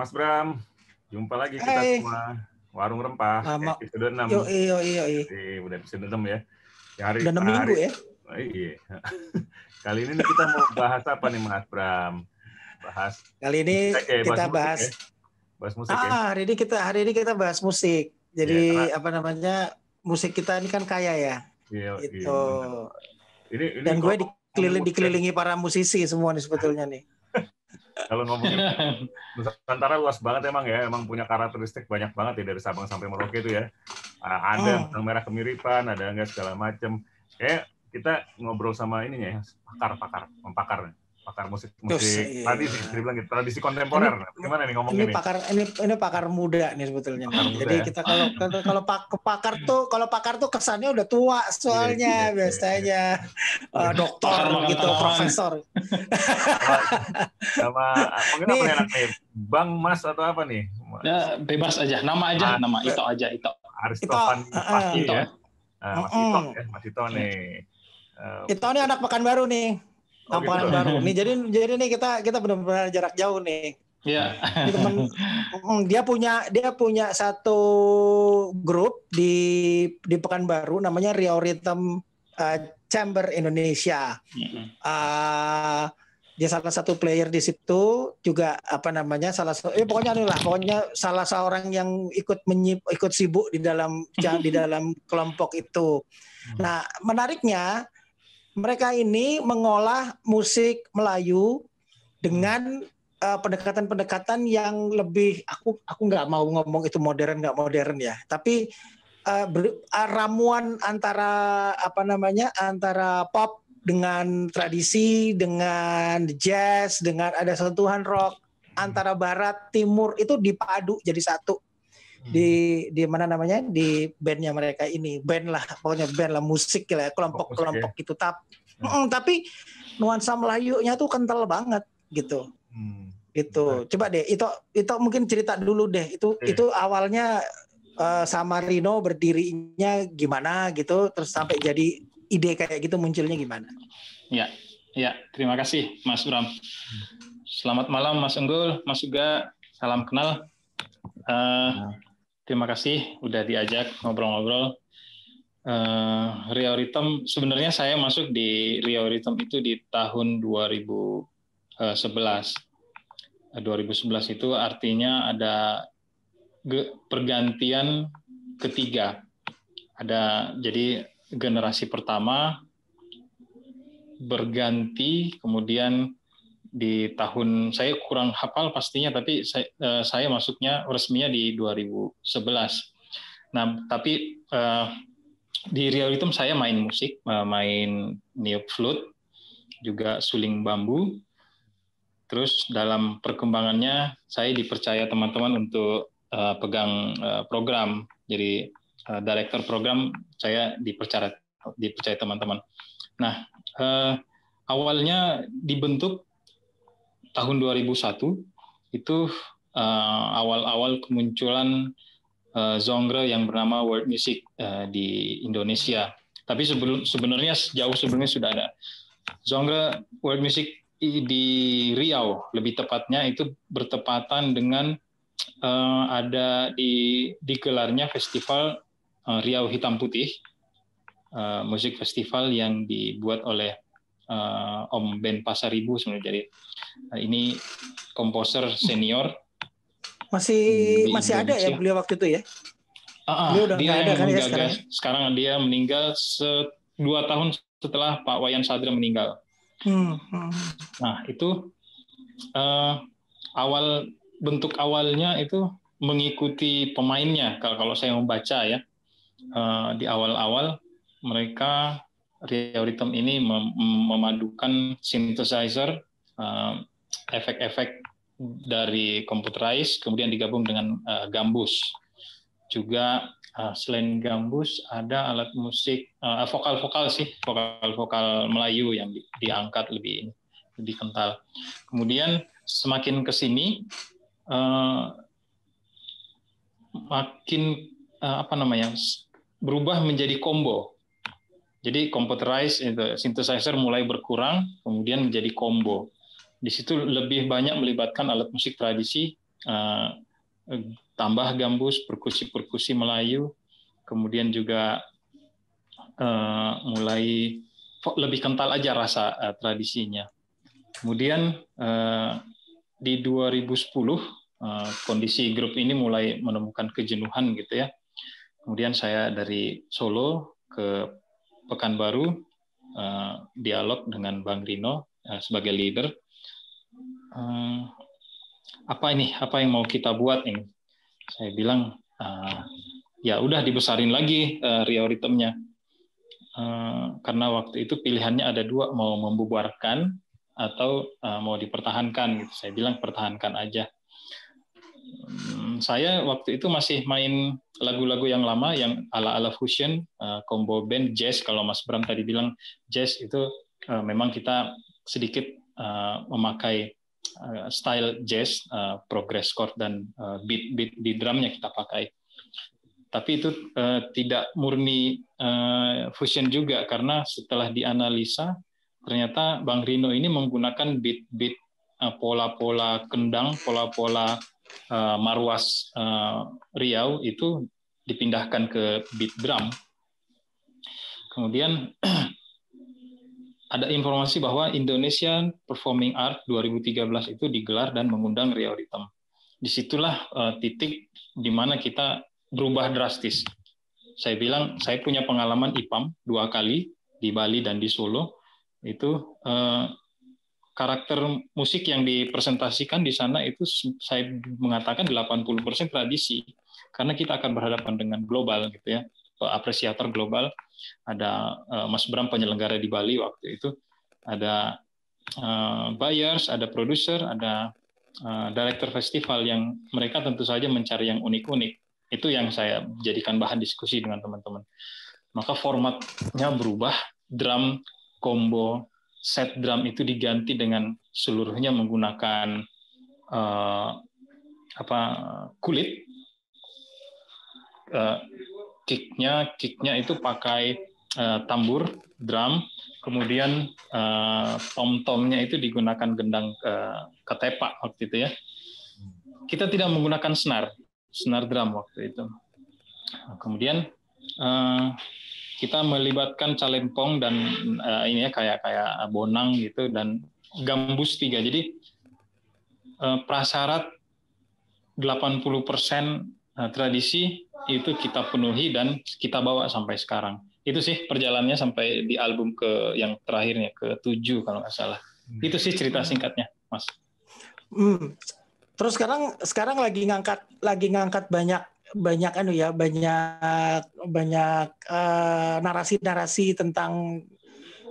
Mas Bram. Jumpa lagi kita Hai. semua. Warung Rempah, Lama. episode 6. Yo iyo iyo iyo. Eh, udah episode 6 ya. Hari, Udah enam hari- minggu ya. Oh, iya. Kali ini kita mau bahas apa nih Mas Bram? Bahas Kali ini musik ya, kita musik bahas. ya? Bahas musik ya? Ah, hari ini kita hari ini kita bahas musik. Jadi Iya, apa namanya musik kita ini kan kaya ya. Iya, iya, Itu. benar. Ini, ini Dan gue kalau dikeliling, ngomong- dikelilingi para musisi semua nih sebetulnya nih. Kalau ngomongin Nusantara luas banget emang ya, emang punya karakteristik banyak banget ya dari Sabang sampai Merauke itu ya. Ah, Ada benang merah kemiripan, ada enggak segala macam. Kayak kita ngobrol sama ininya ya, pakar, pakar, mempakar, pakar musik musik iya. tradisi, dia bilang gitu, tradisi kontemporer. Gimana nih ngomongin Ini nih? pakar ini ini pakar muda nih sebetulnya. Pakar muda Jadi ya. kita kalau kalau pak, pakar tuh kalau pakar tuh kesannya udah tua soalnya Iya, iya, biasanya eh, dokter gitu, profesor. Sama mungkin apa Nih. nih enak nih? Bang, Mas atau apa nih? Ya, bebas aja, nama aja, Ah. nama Ito aja. Aristofan Itu, ah, pasti ya. Ah, Mas. Ito ya, Mas Ito nih. Eh, Itu nih anak Pekanbaru nih. Oh, Anak gitu. Pekanbaru. Nih jadi jadi nih kita kita benar-benar jarak jauh nih. Ya, temen Mm, dia punya dia punya satu grup di di Pekanbaru namanya Rio Rhythm uh, Chamber Indonesia. Uh, dia salah satu player di situ juga apa namanya salah satu eh, pokoknya inilah pokoknya salah seorang yang ikut menyip, ikut sibuk di dalam di dalam kelompok itu. Nah, menariknya mereka ini mengolah musik Melayu dengan eh, pendekatan-pendekatan yang lebih aku aku nggak mau ngomong itu modern nggak modern ya, tapi eh, ber- eh, ramuan antara apa namanya antara pop dengan tradisi, dengan jazz, dengan ada sentuhan rock antara barat timur itu dipadu jadi satu di di mana namanya? Di bandnya mereka ini. Band lah pokoknya band lah musik lah kelompok kelompok itu tap Mm, tapi nuansa Melayunya tuh kental banget gitu. Hmm. gitu. coba deh itu itu mungkin cerita dulu deh. Itu itu awalnya eh, sama Rino berdirinya gimana gitu. Terus sampai jadi ide kayak gitu munculnya gimana? Ya, terima kasih Mas Bram. Selamat malam Mas Unggul, Mas Uga, salam kenal. Eh, terima kasih udah diajak ngobrol-ngobrol. Eh, Rio Rhythm, sebenarnya saya masuk di Rio Rhythm itu di tahun 2011. Eh, 2011 itu artinya ada pergantian ketiga. Ada jadi generasi pertama berganti, kemudian di tahun saya kurang hafal pastinya, tapi saya, eh, saya masuknya resminya di 2011. Nah, tapi eh, di Rhythm saya main musik, eh, main neo flute, juga suling bambu. Terus dalam perkembangannya saya dipercaya teman-teman untuk eh, pegang eh, program. Jadi eh, director program saya dipercaya dipercaya teman-teman. Nah, eh, awalnya dibentuk tahun 2001 itu eh, awal-awal kemunculan eh, genre yang bernama world music eh, di Indonesia. Tapi sebelum sebenarnya jauh sebelumnya sudah ada genre world music di Riau, lebih tepatnya itu bertepatan dengan eh, ada di digelarnya festival eh, Riau Hitam Putih, eh, musik festival yang dibuat oleh eh, Om Ben Pasaribu sebenarnya. Jadi eh, ini komposer senior. masih masih ada ya beliau waktu itu ya Ah, ah, Beliau udah dia ada kan ya menggagas. sekarang? dia meninggal se- dua tahun setelah Pak Wayan Sadra meninggal. Hmm, hmm. Nah, itu eh, awal bentuk awalnya itu mengikuti pemainnya. Kalau kalau saya membaca ya di awal-awal mereka Rhythm ini mem- memadukan synthesizer, eh, efek-efek dari computerized, kemudian digabung dengan eh, gambus. Juga eh, selain gambus ada alat musik vokal-vokal sih, vokal-vokal Melayu yang di- diangkat lebih lebih kental. Kemudian semakin ke sini eh, makin eh, apa namanya berubah menjadi combo. Jadi computerized itu synthesizer mulai berkurang, kemudian menjadi combo. Di situ lebih banyak melibatkan alat musik tradisi uh, tambah gambus, perkusi-perkusi Melayu, kemudian juga uh, mulai lebih kental aja rasa uh, tradisinya. Kemudian uh, di 2010 uh, kondisi grup ini mulai menemukan kejenuhan gitu ya. Kemudian saya dari Solo ke Pekanbaru uh, dialog dengan Bang Rino uh, sebagai leader. Uh, apa ini? Apa yang mau kita buat ini? Saya bilang ya udah dibesarin lagi uh, rioritemnya. Karena waktu itu pilihannya ada dua mau membubarkan atau mau dipertahankan gitu. Saya bilang pertahankan aja. Hmm, saya waktu itu masih main lagu-lagu yang lama yang ala-ala fusion, uh, combo band jazz. Kalau Mas Bram tadi bilang jazz itu uh, memang kita sedikit uh, memakai style jazz, progress chord dan beat beat di drumnya kita pakai. Tapi itu tidak murni fusion juga karena setelah dianalisa ternyata Bang Rino ini menggunakan beat-beat uh, pola-pola kendang, pola-pola uh, marwas uh, Riau itu dipindahkan ke beat drum. Kemudian ada informasi bahwa Indonesian Performing Art 2013 itu digelar dan mengundang Riau Rhythm. Di situlah uh, titik di mana kita berubah drastis. Saya bilang saya punya pengalaman IPAM dua kali di Bali dan di Solo itu eh, karakter musik yang dipresentasikan di sana itu saya mengatakan 80% tradisi. Karena kita akan berhadapan dengan global gitu ya apresiator global. Ada eh, Mas Bram penyelenggara di Bali waktu itu. Ada eh, buyers ada produser ada eh, director festival yang mereka tentu saja mencari yang unik-unik. Itu yang saya jadikan bahan diskusi dengan teman-teman. Maka formatnya berubah drum combo set drum itu diganti dengan seluruhnya menggunakan uh, apa kulit. Uh, kicknya kicknya itu pakai uh, tambur drum. Kemudian uh, tom tomnya itu digunakan gendang uh, ketepak waktu itu ya. Kita tidak menggunakan senar senar drum waktu itu. Kemudian uh, kita melibatkan calempong dan uh, ini ya kayak kayak bonang gitu dan gambus tiga. Jadi uh, prasyarat 80% eh, tradisi itu kita penuhi dan kita bawa sampai sekarang. Itu sih perjalanannya sampai di album ke yang terakhirnya ke tujuh kalau nggak salah. Hmm. Itu sih cerita singkatnya, Mas. Hmm. Terus sekarang sekarang lagi ngangkat lagi ngangkat banyak banyak anu ya banyak banyak eh, narasi-narasi tentang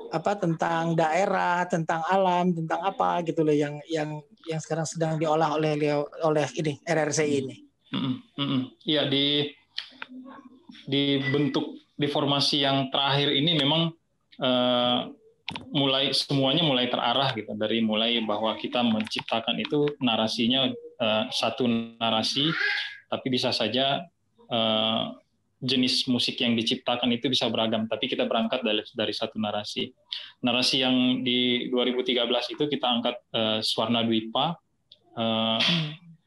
apa tentang daerah tentang alam tentang apa gitu loh yang yang yang sekarang sedang diolah oleh oleh ini RRC hmm. ini. Iya mm -hmm. di di bentuk di formasi yang terakhir ini memang uh, mulai semuanya mulai terarah gitu dari mulai bahwa kita menciptakan itu narasinya uh, satu narasi tapi bisa saja uh, jenis musik yang diciptakan itu bisa beragam, tapi kita berangkat dari, dari satu narasi. Narasi yang di 2013 itu kita angkat uh, Swarna Dwipa uh,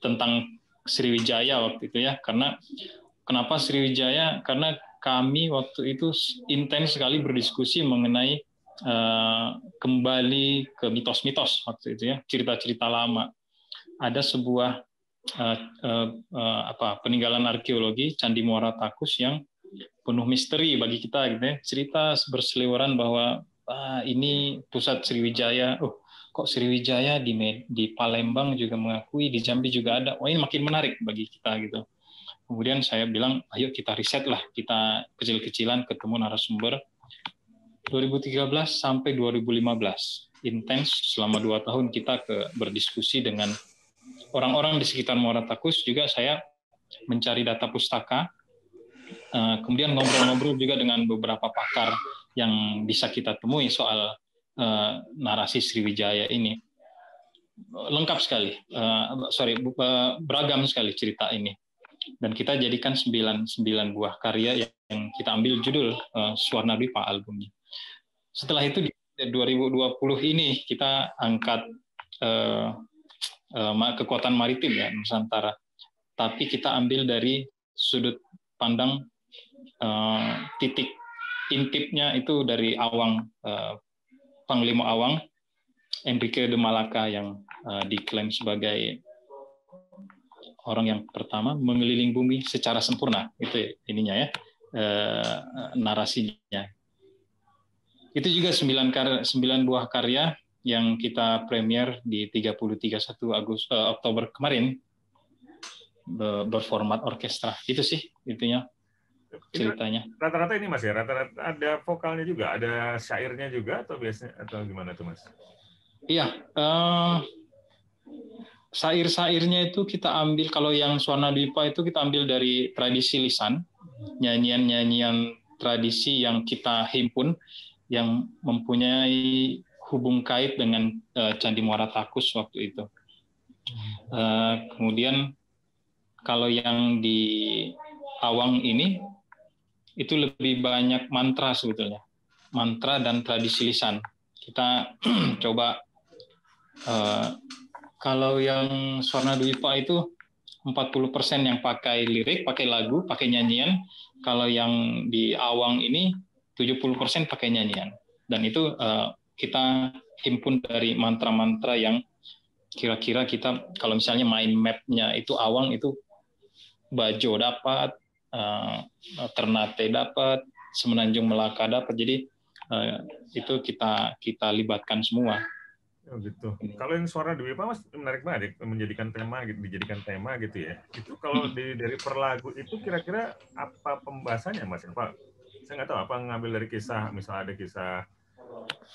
tentang Sriwijaya waktu itu ya, karena kenapa Sriwijaya? Karena kami waktu itu intens sekali berdiskusi mengenai uh, kembali ke mitos-mitos waktu itu ya, cerita-cerita lama. Ada sebuah uh, uh, uh, apa peninggalan arkeologi Candi Muara Takus yang penuh misteri bagi kita gitu ya. Cerita berseliweran bahwa ah, ini pusat Sriwijaya. Oh, kok Sriwijaya di di Palembang juga mengakui, di Jambi juga ada. Wah, ini makin menarik bagi kita gitu. Kemudian saya bilang, ayo kita riset lah, kita kecil-kecilan ketemu narasumber. 2013 sampai 2015 intens selama dua tahun kita ke berdiskusi dengan orang-orang di sekitar Muara Takus juga saya mencari data pustaka, eh, kemudian ngobrol-ngobrol juga dengan beberapa pakar yang bisa kita temui soal eh, narasi Sriwijaya ini. Lengkap sekali, eh, sorry, beragam sekali cerita ini. Dan kita jadikan sembilan, sembilan buah karya yang kita ambil judul Suwarna Dwipa albumnya. Setelah itu di 2020 ini kita angkat kekuatan maritim ya Nusantara. Tapi kita ambil dari sudut pandang titik intipnya itu dari Awang Panglima Awang Enrique de Malacca yang diklaim sebagai orang yang pertama mengeliling bumi secara sempurna itu ininya ya narasinya itu juga sembilan karya, sembilan buah karya yang kita premier di 30 31 Agustus uh, Oktober kemarin berformat orkestra. Itu sih intinya ceritanya. Rata-rata ini Mas ya, rata-rata ada vokalnya juga, ada syairnya juga atau biasanya atau gimana tuh Mas? Iya, uh, syair-syairnya itu kita ambil kalau yang Swarna Dipa itu kita ambil dari tradisi lisan, nyanyian-nyanyian tradisi yang kita himpun yang mempunyai hubung kait dengan uh, Candi Muara Takus waktu itu. Uh, kemudian kalau yang di Awang ini itu lebih banyak mantra sebetulnya, mantra dan tradisi lisan. Kita coba uh, kalau yang Swarna Dwipa itu 40% yang pakai lirik, pakai lagu, pakai nyanyian. Kalau yang di Awang ini 70% pakai nyanyian. Dan itu uh, kita himpun dari mantra-mantra yang kira-kira kita kalau misalnya main mapnya itu awang itu Bajo dapat, uh, Ternate dapat, Semenanjung Melaka dapat. Jadi uh, itu kita kita libatkan semua. Oh gitu. Kalau yang suara Dewi Mas menarik banget ya, menjadikan tema gitu, dijadikan tema gitu ya. Itu kalau hmm. di, dari per lagu itu kira-kira apa pembahasannya Mas? Apa saya nggak tahu apa ngambil dari kisah misalnya ada kisah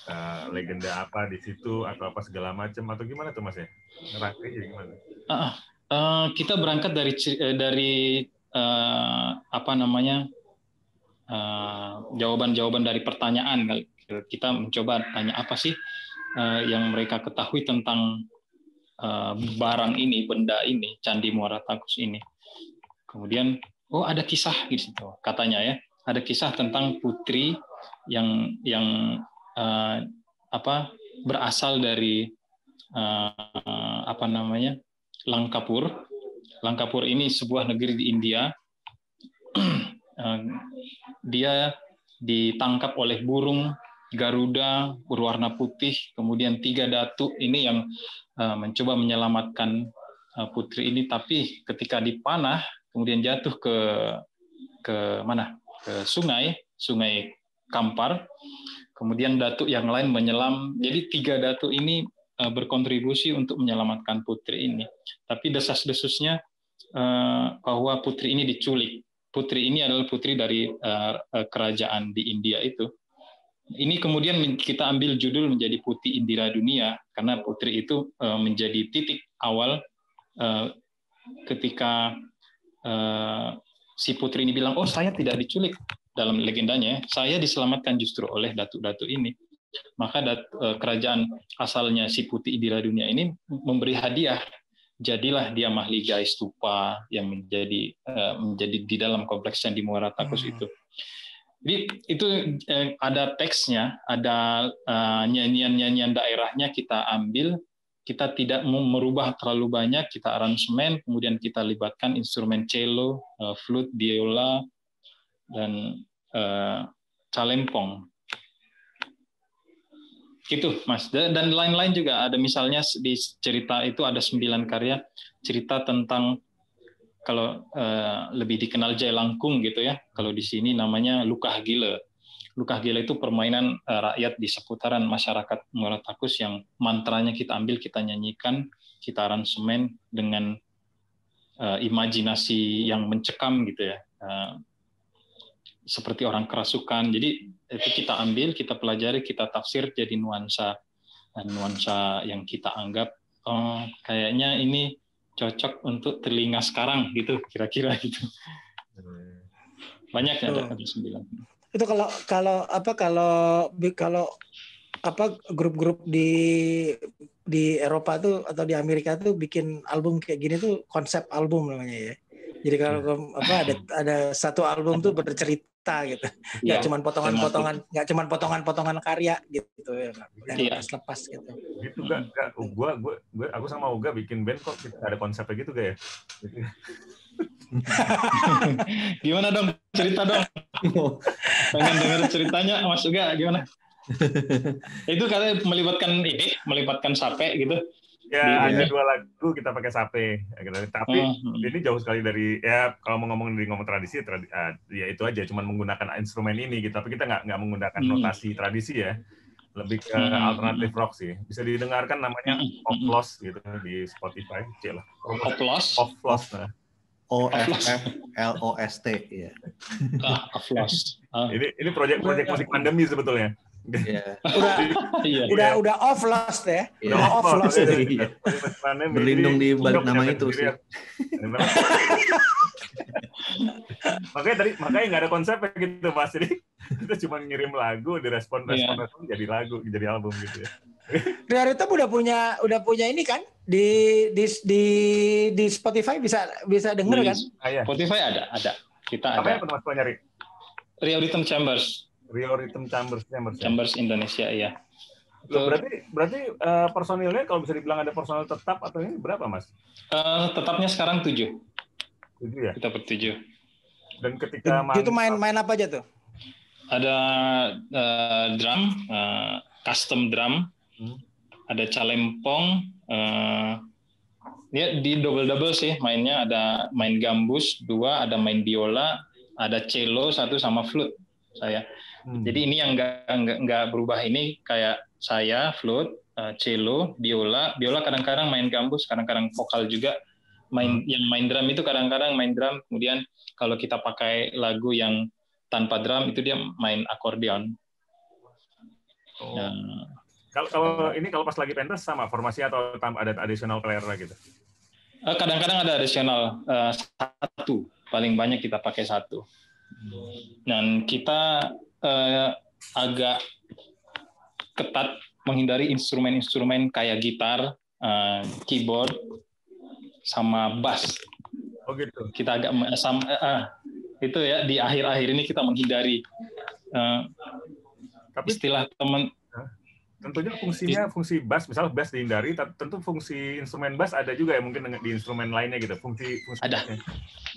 uh, legenda apa di situ atau apa segala macam atau gimana tuh mas ya? Ngerangkainya gimana? Uh, uh, kita berangkat dari dari uh, apa namanya jawaban-jawaban uh, dari pertanyaan. Kita mencoba tanya apa sih uh, yang mereka ketahui tentang uh, barang ini benda ini candi Muara Takus ini. Kemudian oh ada kisah gitu katanya ya. Ada kisah tentang putri yang yang uh, apa berasal dari uh, apa namanya Langkapur. Langkapur ini sebuah negeri di India. uh, dia ditangkap oleh burung Garuda berwarna putih, kemudian tiga datu ini yang mencoba menyelamatkan putri ini, tapi ketika dipanah kemudian jatuh ke ke mana ke sungai, sungai Kampar. Kemudian datuk yang lain menyelam. Jadi tiga datuk ini eh, berkontribusi untuk menyelamatkan putri ini. Tapi desas-desusnya eh, bahwa putri ini diculik. Putri ini adalah putri dari eh, kerajaan di India itu. Ini kemudian kita ambil judul menjadi Putih Indira Dunia karena putri itu menjadi titik awal ketika si putri ini bilang, oh saya tidak diculik dalam legendanya, saya diselamatkan justru oleh datu-datu ini. Maka dat, eh, kerajaan asalnya si putih Idira Dunia ini memberi hadiah. Jadilah dia Mahligai Stupa yang menjadi eh, menjadi di dalam kompleks di Muara Takus hmm. itu. Jadi itu eh, ada teksnya, ada nyanyian-nyanyian daerahnya kita ambil kita tidak merubah terlalu banyak, kita aransemen, kemudian kita libatkan instrumen cello, flute, biola, dan uh, calempong. Gitu, Mas. Dan lain-lain juga ada misalnya di cerita itu ada sembilan karya cerita tentang kalau uh, lebih dikenal Jai Langkung gitu ya. Kalau di sini namanya Lukah Gile. Lukah Gila itu permainan uh, rakyat di seputaran masyarakat Muara Takus yang mantranya kita ambil, kita nyanyikan, kita aransemen dengan uh, imajinasi yang mencekam gitu ya. Uh, seperti orang kerasukan. Jadi itu kita ambil, kita pelajari, kita tafsir jadi nuansa nuansa yang kita anggap oh, kayaknya ini cocok untuk telinga sekarang gitu kira-kira gitu. Banyak ya ada, ada sembilan itu kalau kalau apa kalau kalau apa grup-grup di di Eropa tuh atau di Amerika tuh bikin album kayak gini tuh konsep album namanya ya. Jadi kalau apa ada ada satu album tuh bercerita gitu. Nggak Iya, cuma potongan-potongan, nggak cuma potongan-potongan karya gitu ya. Dan Iya. lepas-lepas gitu. Gitu gak, gak gua, gua, gua, aku sama Uga bikin band kok kita ada konsepnya gitu gak ya? Gimana dong? Cerita dong. Pengen denger ceritanya Mas Uga gimana? Itu katanya melibatkan ini, melibatkan sape gitu. Ya ini. dua lagu kita pakai sape, gitu. tapi Hmm. ini jauh sekali dari ya kalau mau ngomong dari ngomong tradisi, tradi, ah, ya itu aja, cuman menggunakan instrumen ini gitu. Tapi kita nggak nggak menggunakan Hmm. notasi tradisi ya, lebih ke Hmm. alternative rock sih. Bisa didengarkan namanya Hmm. Pop Loss gitu di Spotify, cek lah. Oplos, Pop Loss. Nah. O F F L O S T ya. ah, oplos. Ah, Ini ini proyek-proyek musik pandemi sebetulnya. Iya. Udah iya. udah udah off lost ya. Iya. Udah off lost Iya. Iya. Berlindung di balik nama itu sih. ya. makanya tadi makanya nggak ada konsepnya gitu mas jadi kita cuma ngirim lagu direspon respon Iya. respon jadi lagu jadi album gitu ya Rhythm udah punya udah punya ini kan di di di di Spotify bisa bisa denger Di kan? ah, ya. Spotify ada, ada. Kita apa ada. mas kalau nyari Rio Rhythm Chambers, Rio Rhythm Chambers Chambers ya? Chambers Indonesia ya. Loh, berarti berarti eh, personilnya kalau bisa dibilang ada personil tetap atau ini berapa mas Eh, tetapnya sekarang tujuh, tujuh ya kita bertujuh. dan ketika Itu main main apa aja tuh? Ada eh, drum, eh, custom drum, Hmm. ada calempong, eh, ya di double double sih mainnya ada main gambus dua, ada main biola, ada cello satu sama flute saya. Hmm. Jadi ini yang nggak berubah ini kayak saya flute, eh, cello, biola, biola kadang-kadang main gambus, kadang-kadang vokal juga. Main yang main drum itu kadang-kadang main drum, kemudian kalau kita pakai lagu yang tanpa drum itu dia main akordeon. Oh. Ya, kalau kalau ini kalau pas lagi pentas sama formasi atau ada additional player gitu eh, kadang-kadang ada additional eh, satu, paling banyak kita pakai satu. Dan kita eh, agak ketat menghindari instrumen-instrumen kayak gitar, eh, keyboard, sama bass. oh gitu Kita agak me- sam- eh, eh, itu ya di akhir-akhir ini kita menghindari eh, tapi istilah teman tentunya fungsinya fungsi bass misalnya bass dihindari tentu fungsi instrumen bass ada juga ya mungkin dengan- di instrumen lainnya gitu fungsi fungsi Ada. eh,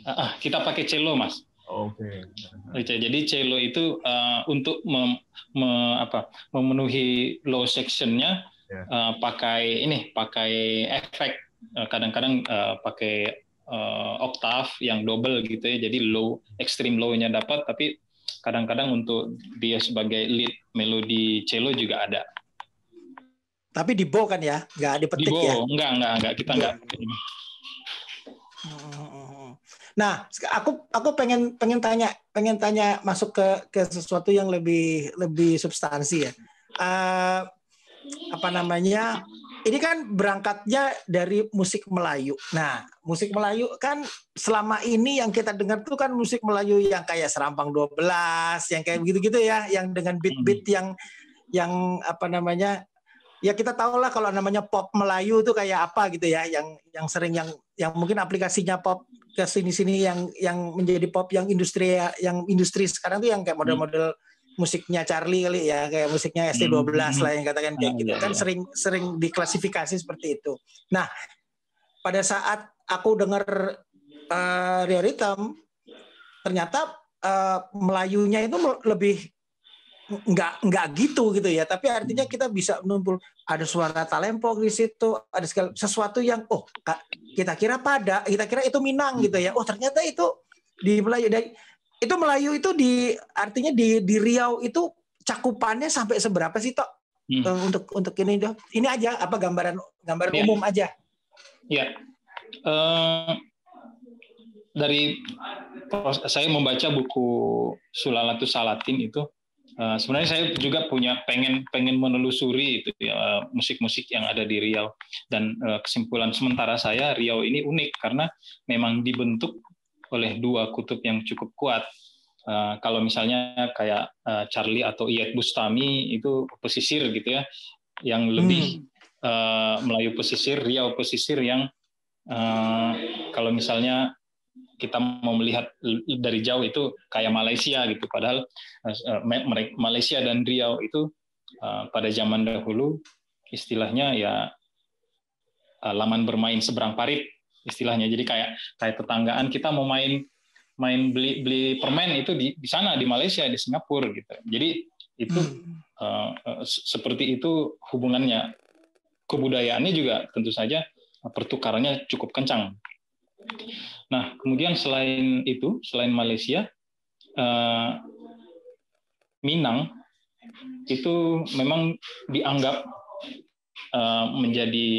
eh, kita pakai cello mas. Oke. Oke, Jadi cello itu uh, untuk mem- me- apa, memenuhi low sectionnya Ya. uh, pakai ini pakai efek Uh, kadang-kadang uh, pakai uh, oktav yang double gitu ya. Jadi low extreme low-nya dapat tapi kadang-kadang untuk dia sebagai lead melodi cello juga ada. Tapi di bow kan ya, nggak di dipetik ya. bow enggak enggak enggak kita enggak Hmm. Nah, aku aku pengen pengen tanya pengen tanya masuk ke ke sesuatu yang lebih lebih substansi ya. Eh, apa namanya? Ini kan berangkatnya dari musik Melayu. Nah, musik Melayu kan selama ini yang kita dengar tuh kan musik Melayu yang kayak Serampang 12, yang kayak begitu-gitu ya, yang dengan beat-beat yang yang apa namanya? Ya kita tahu lah kalau namanya pop Melayu itu kayak apa gitu ya, yang yang sering yang yang mungkin aplikasinya pop ke sini-sini yang yang menjadi pop yang industri yang industri sekarang tuh yang kayak model-model musiknya Charlie kali ya kayak musiknya ST12 lah yang katakan kayak Ah, gitu iya, kan iya. sering sering diklasifikasi seperti itu. Nah, pada saat aku dengar uh, Rio Rhythm ternyata eh, Melayunya itu lebih nggak nggak gitu gitu ya. Tapi artinya kita bisa menumpul ada suara talempong di situ ada segala sesuatu yang oh kita kira pada kita kira itu Minang gitu ya. Oh ternyata itu di Melayu dari itu Melayu itu di artinya di di Riau itu cakupannya sampai seberapa sih tok? Hmm. Eh, untuk untuk ini ini aja apa gambaran gambaran Iya. umum aja? Ya, Eh, dari saya membaca buku Sulalatus Salatin itu, eh, sebenarnya saya juga punya pengen pengen menelusuri itu ya, eh, musik-musik yang ada di Riau dan eh, kesimpulan sementara saya Riau ini unik karena memang dibentuk oleh dua kutub yang cukup kuat. Kalau misalnya kayak Charlie atau Iyet Bustami itu pesisir gitu ya, yang lebih eh, Melayu pesisir, Riau pesisir yang kalau misalnya kita mau melihat dari jauh itu kayak Malaysia gitu. Padahal Malaysia dan Riau itu pada zaman dahulu istilahnya ya laman bermain seberang parit istilahnya. Jadi kayak kayak tetanggaan kita mau main main beli beli permen itu di di sana di Malaysia di Singapura gitu. Jadi itu hmm. uh, uh, seperti itu hubungannya. Kebudayaannya juga tentu saja pertukarannya cukup kencang nah kemudian selain itu selain Malaysia uh, Minang itu memang dianggap uh, menjadi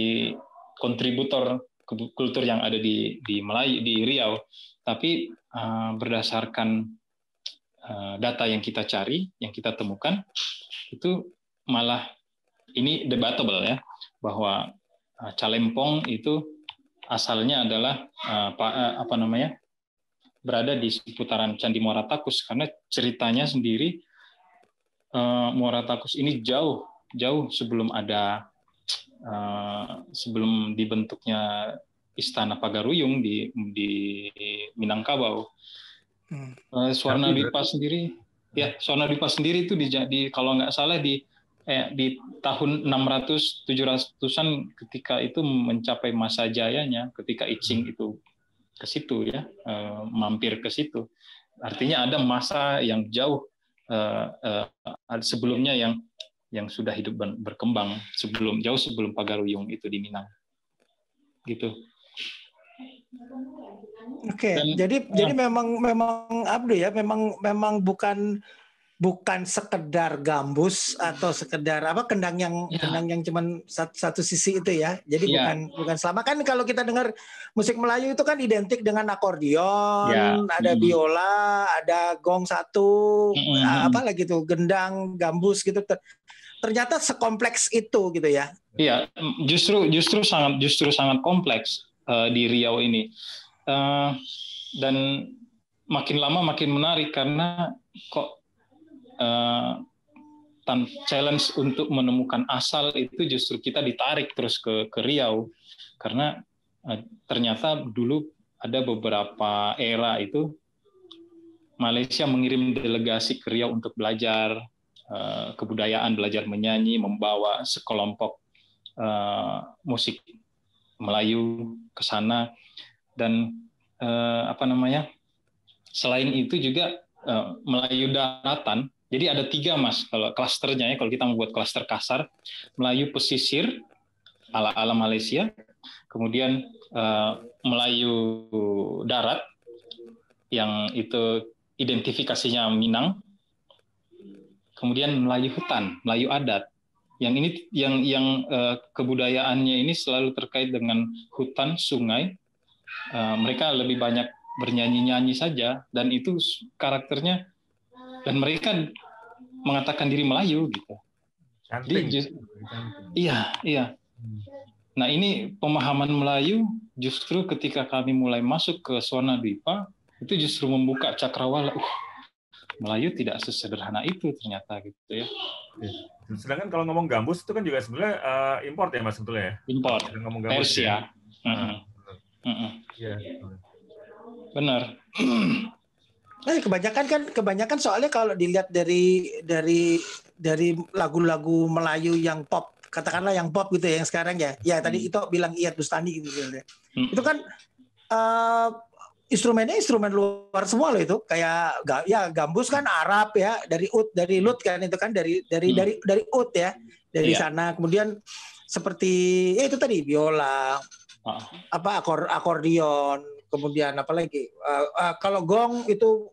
kontributor kultur yang ada di di Melayu di Riau. Tapi uh, berdasarkan data yang kita cari yang kita temukan itu malah ini debatable ya bahwa Calempong itu asalnya adalah apa, uh, apa namanya berada di seputaran Candi Muara Takus karena ceritanya sendiri uh, Muara Takus ini jauh jauh sebelum ada sebelum dibentuknya Istana Pagaruyung di di Minangkabau. Hmm. Swarna Dipa sendiri, ya Swarna Dipa sendiri itu di, di kalau nggak salah di eh, di tahun 600 700-an ketika itu mencapai masa jayanya ketika Icing hmm. itu ke situ ya uh, mampir ke situ artinya ada masa yang jauh uh, uh, sebelumnya yang yang sudah hidup berkembang sebelum jauh sebelum Pagaruyung itu di Minang gitu Oke, okay, jadi ya. jadi memang memang Abdu ya, memang memang bukan bukan sekedar gambus atau sekedar apa kendang yang ya. kendang yang cuman satu, satu sisi itu ya. Jadi ya. bukan bukan selama kan kalau kita dengar musik Melayu itu kan identik dengan akordeon, ya. ada hmm. biola, ada gong satu, hmm. apa lagi tuh, gendang, gambus gitu. Ternyata sekompleks itu gitu ya. Iya, justru justru sangat justru sangat kompleks uh, di Riau ini. Uh, dan makin lama makin menarik karena kok uh, challenge untuk menemukan asal itu justru kita ditarik terus ke ke Riau. Karena uh, ternyata dulu ada beberapa era itu Malaysia mengirim delegasi ke Riau untuk belajar uh, kebudayaan, belajar menyanyi, membawa sekelompok uh, musik Melayu ke sana. Dan eh, apa namanya selain itu juga eh, Melayu daratan jadi ada tiga mas kalau klasternya ya kalau kita membuat klaster kasar Melayu pesisir ala ala Malaysia kemudian eh, Melayu darat yang itu identifikasinya Minang kemudian Melayu hutan Melayu adat yang ini yang yang uh, kebudayaannya ini selalu terkait dengan hutan, sungai. Uh, mereka lebih banyak bernyanyi-nyanyi saja dan itu karakternya dan mereka mengatakan diri Melayu gitu. Jadi just, iya, iya. Nah, ini pemahaman Melayu justru ketika kami mulai masuk ke Swana Dwipa itu justru membuka cakrawala. Uh, Melayu tidak sesederhana itu ternyata gitu ya. Iya. Sedangkan kalau ngomong gambus itu kan juga sebenarnya uh, import ya mas sebetulnya ya. Import. Ngomong gambus Persia. ya. Iya. Benar. Nah, kebanyakan kan kebanyakan soalnya kalau dilihat dari dari dari lagu-lagu Melayu yang pop katakanlah yang pop gitu ya yang sekarang ya ya tadi hmm. itu bilang Iyat Bustani gitu ya. hmm. itu kan uh, instrumennya instrumen luar semua loh itu kayak ya gambus kan Arab ya dari ut dari lut kan itu kan dari dari hmm. dari dari ut ya dari yeah. sana kemudian seperti ya itu tadi biola uh. apa akor akordion kemudian apa lagi uh, uh, kalau gong itu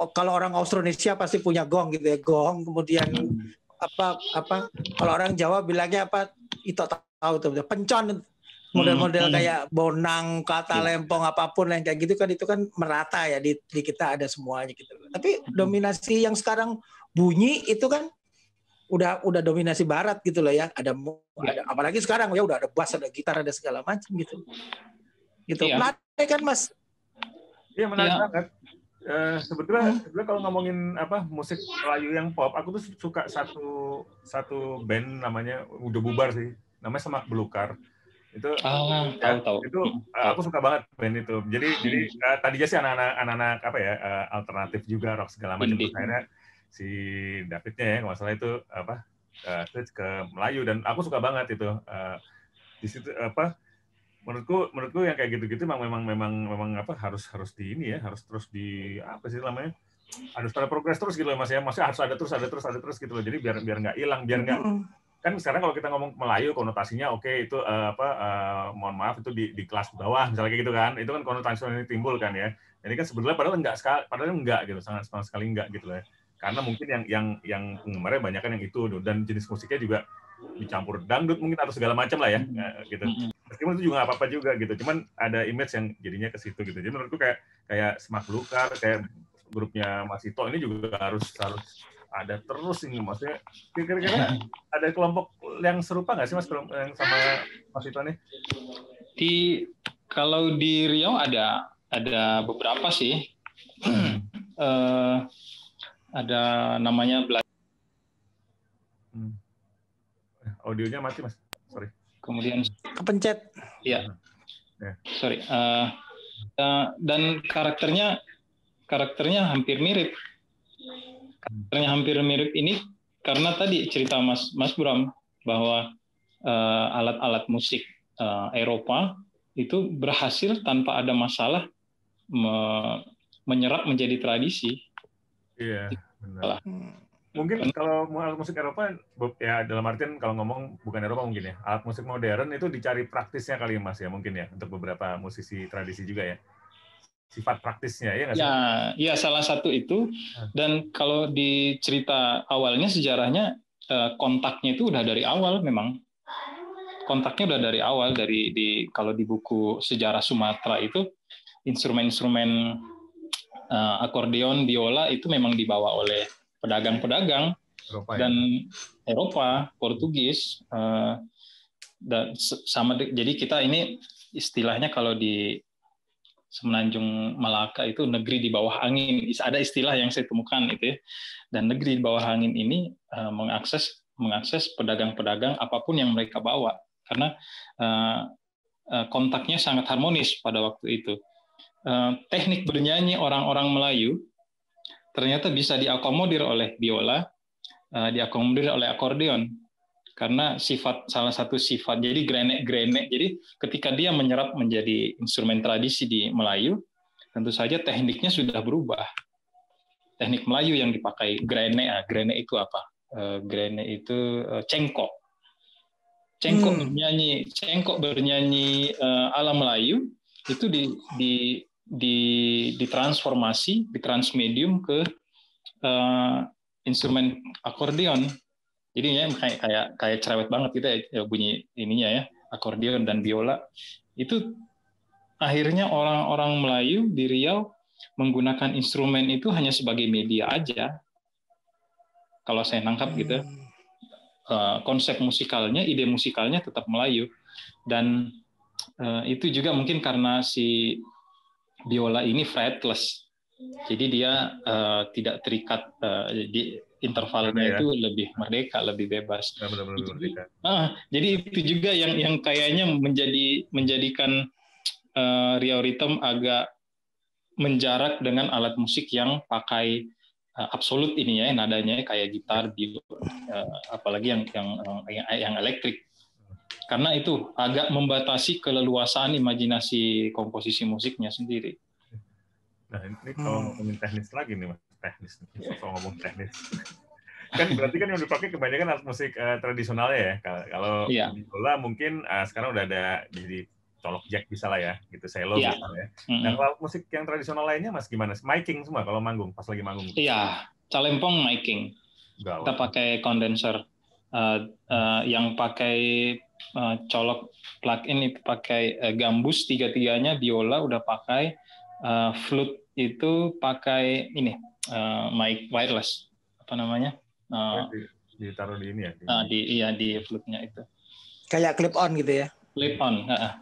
oh, kalau orang Austronesia pasti punya gong gitu ya gong kemudian hmm. apa apa kalau orang Jawa bilangnya apa itu tahu tuh pencon model-model hmm. kayak bonang, kata iya. lempong apa pun yang kayak gitu kan itu kan merata ya di, di kita ada semuanya gitu. Tapi hmm. dominasi yang sekarang bunyi itu kan udah udah dominasi barat gitu loh ya. Ada, ya. ada apalagi sekarang ya udah ada bass, ada gitar, ada segala macam gitu. Gitu. Ya. Menarik kan Mas? Iya menarik ya. banget. Uh, sebetulnya, hmm. sebetulnya kalau ngomongin apa musik Melayu yang pop, aku tuh suka satu satu band namanya udah bubar sih, namanya Semak Belukar Itu Ah, ya, tahu tahu. itu uh, aku suka banget band itu. Jadi jadi uh, tadinya sih anak-anak anak-anak apa ya uh, alternatif juga rock segala macam. Akhirnya si Davidnya ya kalau nggak salah itu apa uh, switch ke Melayu dan aku suka banget itu. Uh, di situ apa menurutku menurutku yang kayak gitu-gitu memang memang memang memang apa harus harus di ini ya harus terus di apa sih namanya harus pada progres terus gitu loh mas ya. Maksudnya harus ada terus ada terus ada terus gitu loh. Jadi biar biar nggak hilang biar nggak kan sekarang kalau kita ngomong Melayu konotasinya oke itu eh, apa eh, mohon maaf itu di, di kelas bawah misalnya kayak gitu kan. Itu kan konotasi ini timbul kan ya. Jadi kan sebenarnya padahal enggak sekali padahal enggak gitu sangat sama sekali enggak gitu loh ya. karena mungkin yang yang yang penggemarnya banyak kan yang itu dan jenis musiknya juga dicampur dangdut mungkin atau segala macam lah ya eh, gitu. Meskipun itu juga nggak apa-apa juga gitu. Cuman ada image yang jadinya ke situ gitu. Jadi menurutku kayak kayak Smak Lukar kayak grupnya Mas Ito ini juga harus harus ada terus ini. Maksudnya kira-kira ada kelompok yang serupa nggak sih mas yang sama Mas Ito nih Di kalau di Riau ada ada beberapa sih. Eh, ada namanya Bela- Hmm. audionya mati mas. Sorry kemudian Kepencet. ya Ya. sorry Eh, eh, dan karakternya karakternya hampir mirip karakternya hampir mirip ini karena tadi cerita Mas Mas Bram bahwa eh, alat-alat musik eh, Eropa itu berhasil tanpa ada masalah me- menyerap menjadi tradisi iya benar. Mungkin kalau mau alat musik Eropa ya dalam artian kalau ngomong bukan Eropa mungkin ya alat musik modern itu dicari praktisnya kali mas ya mungkin ya untuk beberapa musisi tradisi juga ya sifat praktisnya ya nggak sih Ya, ya salah satu itu. Dan kalau di cerita awalnya sejarahnya eh, kontaknya itu udah dari awal memang. Kontaknya udah dari awal dari di kalau di buku sejarah Sumatera itu instrumen-instrumen eh, akordeon, biola itu memang dibawa oleh pedagang-pedagang Eropa ya? dan Eropa, Portugis, eh, dan sama jadi kita ini istilahnya kalau di Semenanjung Malaka itu negeri di bawah angin. Ada istilah yang saya temukan itu ya. Dan negeri di bawah angin ini eh, mengakses mengakses pedagang-pedagang apa pun yang mereka bawa karena eh, kontaknya sangat harmonis pada waktu itu. Teknik bernyanyi orang-orang Melayu ternyata bisa diakomodir oleh biola, eh, diakomodir oleh akordeon. Karena sifat salah satu sifat jadi grenek-grenek. Jadi ketika dia menyerap menjadi instrumen tradisi di Melayu tentu saja tekniknya sudah berubah. Teknik Melayu yang dipakai grenek ah grenek itu apa? Eh, grenek itu eh, cengkok. Cengkok Hmm. bernyanyi cengkok bernyanyi ala Melayu itu di di di ditransformasi ditransmedium ke eh, instrumen akordeon. Jadi ya kayak kayak kayak cerewet banget gitu ya ya bunyi ininya ya akordeon dan biola. Itu akhirnya orang-orang Melayu di Riau menggunakan instrumen itu hanya sebagai media aja. Kalau saya nangkap gitu Hmm. Eh, konsep musikalnya ide musikalnya tetap Melayu. Dan eh, itu juga mungkin karena si biola ini fretless jadi dia eh, tidak terikat eh, di intervalnya Ya. itu lebih merdeka lebih bebas benar-benar Itu- merdeka Ah, jadi itu juga yang yang kayaknya menjadi menjadikan eh, Riau Rhythm agak menjarak dengan alat musik yang pakai eh, absolut ini ya nadanya kayak gitar, bio, eh, apalagi yang yang yang, yang elektrik. Karena itu agak membatasi keleluasaan imajinasi komposisi musiknya sendiri. Nah, ini kalau Hmm. ngomongin teknis lagi nih, Mas. Teknis. nih. Soal ngomong teknis. kan berarti kan yang dipakai kebanyakan alat musik eh, tradisionalnya ya. Kalau- Kalau Iya. bola mungkin eh, sekarang udah ada jadi colok jack bisa lah ya, gitu selo Iya. bisa ya. Nah, kalau musik yang tradisional lainnya Mas gimana? Miking semua kalau manggung, pas lagi manggung. Iya, calempong miking. Gawat. kita pakai kondenser Eh, eh, yang pakai eh, colok plug-in itu pakai eh, gambus tiga-tiganya biola udah pakai Eh, flute itu pakai ini eh, mic wireless apa namanya Eh, Di- ditaruh di ini ya. Di, ah, di iya di flute-nya itu Kayak clip on gitu ya. clip on heeh.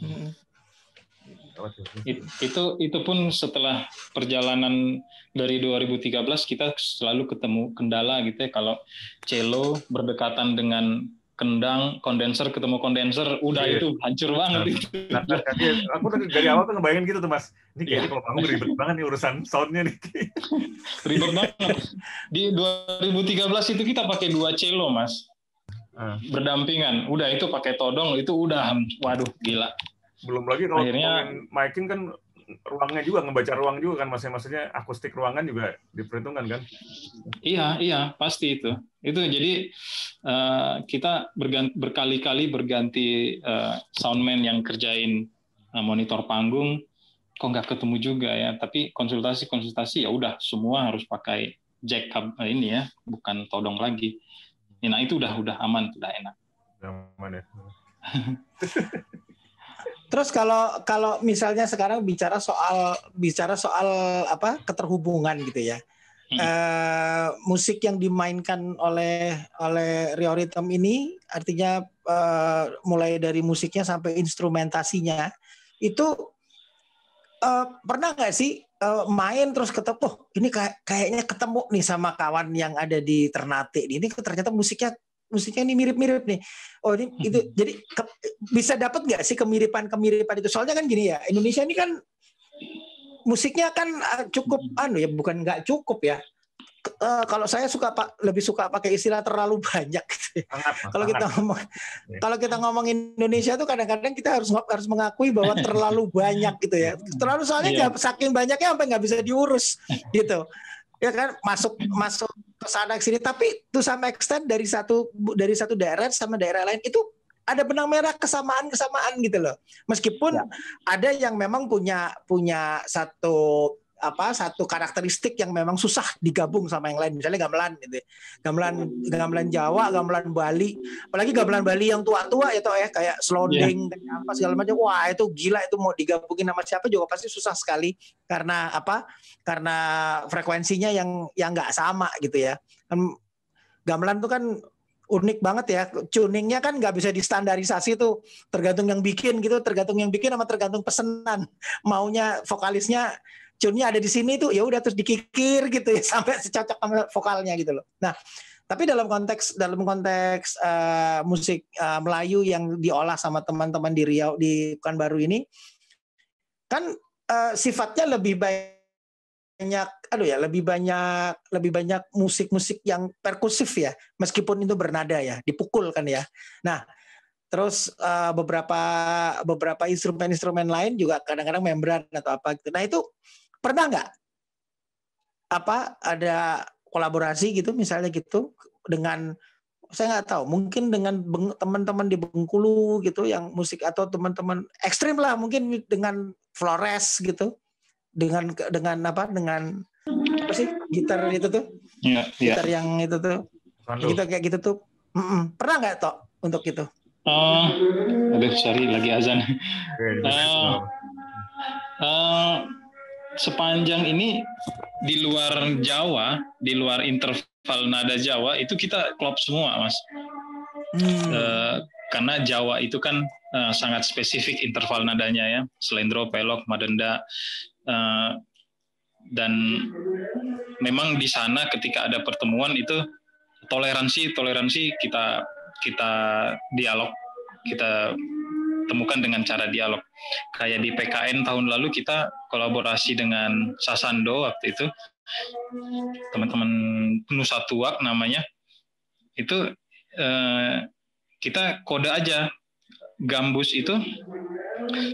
Hmm. gawat ya. It- itu itu pun setelah perjalanan dari 2013 kita selalu ketemu kendala gitu ya kalau cello berdekatan dengan kendang kondenser ketemu kondenser udah Iya. itu hancur banget Nah, itu. Nah, nah, tadi aku tadi dari awal tuh ngebayangin gitu tuh mas. Ini kayaknya Iya. kalau panggung ribet banget nih urusan soundnya nih. ribet banget di 2013 itu kita pakai dua cello mas Ah. berdampingan udah itu pakai todong itu udah waduh gila Belum lagi kalau Akhirnya- miking kan ruangnya juga ngebaca ruang juga kan maksudnya maksudnya akustik ruangan juga diperhitungkan kan. Iya, iya, pasti itu. Itu jadi eh, kita berkali-kali berganti eh, soundman yang kerjain eh, monitor panggung, kok nggak ketemu juga ya. Tapi konsultasi-konsultasi ya udah semua harus pakai jack hub ini ya, bukan todong lagi. Nah itu udah udah aman, udah enak. Zaman ya. Terus kalau kalau misalnya sekarang bicara soal bicara soal apa keterhubungan gitu ya. Hmm. Eh, musik yang dimainkan oleh oleh Rio Rhythm ini artinya eh, mulai dari musiknya sampai instrumentasinya itu eh, pernah nggak sih eh, main terus ketemu oh, ini kayak kayaknya ketemu nih sama kawan yang ada di Ternate ini ternyata musiknya musiknya ini mirip-mirip nih. Oh ini itu jadi ke- bisa dapat nggak sih kemiripan-kemiripan itu? Soalnya kan gini ya Indonesia ini kan musiknya kan eh, cukup anu ya bukan nggak cukup ya. Eh, kalau saya suka pak lebih suka pakai istilah terlalu banyak gitu ya. Kalau kita ngomong Iya. kalau kita ngomong Indonesia tuh kadang-kadang kita harus harus mengakui bahwa terlalu banyak gitu ya. Terlalu soalnya nggak- saking banyaknya sampai nggak bisa diurus gitu. Ya kan masuk masuk sana ke sini tapi to some extent dari satu dari satu daerah sama daerah lain itu ada benang merah kesamaan-kesamaan gitu loh. Meskipun ada yang memang punya punya satu apa satu karakteristik yang memang susah digabung sama yang lain. Misalnya gamelan gitu ya. gamelan gamelan Jawa gamelan Bali. Apalagi gamelan Bali yang tua-tua ya toh ya kayak sloding kayak apa segala macam. Wah itu gila itu mau digabungin sama siapa juga pasti susah sekali. Karena apa? Karena frekuensinya yang yang nggak sama gitu ya. Kan gamelan tuh kan unik banget ya. Tuningnya kan nggak bisa distandarisasi tuh. Tergantung yang bikin gitu tergantung yang bikin sama tergantung pesenan. Maunya vokalisnya tune-nya ada di sini tuh ya udah terus dikikir gitu ya sampai secocok sama vokalnya gitu loh. Nah tapi dalam konteks dalam konteks eh, musik eh, Melayu yang diolah sama teman-teman di Riau di Pekanbaru ini kan eh, sifatnya lebih banyak aduh ya lebih banyak lebih banyak musik-musik yang perkusif ya meskipun itu bernada ya dipukul kan ya. Nah terus eh, beberapa beberapa instrumen-instrumen lain juga kadang-kadang membran atau apa gitu. Nah itu pernah nggak apa ada kolaborasi gitu misalnya gitu dengan saya nggak tahu mungkin dengan teman-teman di Bengkulu gitu yang musik atau teman-teman ekstrim lah mungkin dengan Flores gitu dengan dengan apa dengan apa sih gitar itu tuh Iya, iya. gitar yang itu tuh Sando. gitu kayak gitu tuh Mm-mm. pernah nggak toh untuk itu Oh, aduh, sorry lagi azan. Ah. Eh, sepanjang ini di luar Jawa, di luar interval nada Jawa itu kita klop semua, mas. Hmm. Eh, karena Jawa itu kan eh, sangat spesifik interval nadanya ya, selendro, pelok, madenda, eh, dan memang di sana ketika ada pertemuan itu toleransi toleransi kita kita dialog kita temukan dengan cara dialog kayak di PKN tahun lalu kita kolaborasi dengan Sasando waktu itu teman-teman Nusa Tuak namanya itu eh, kita kode aja gambus itu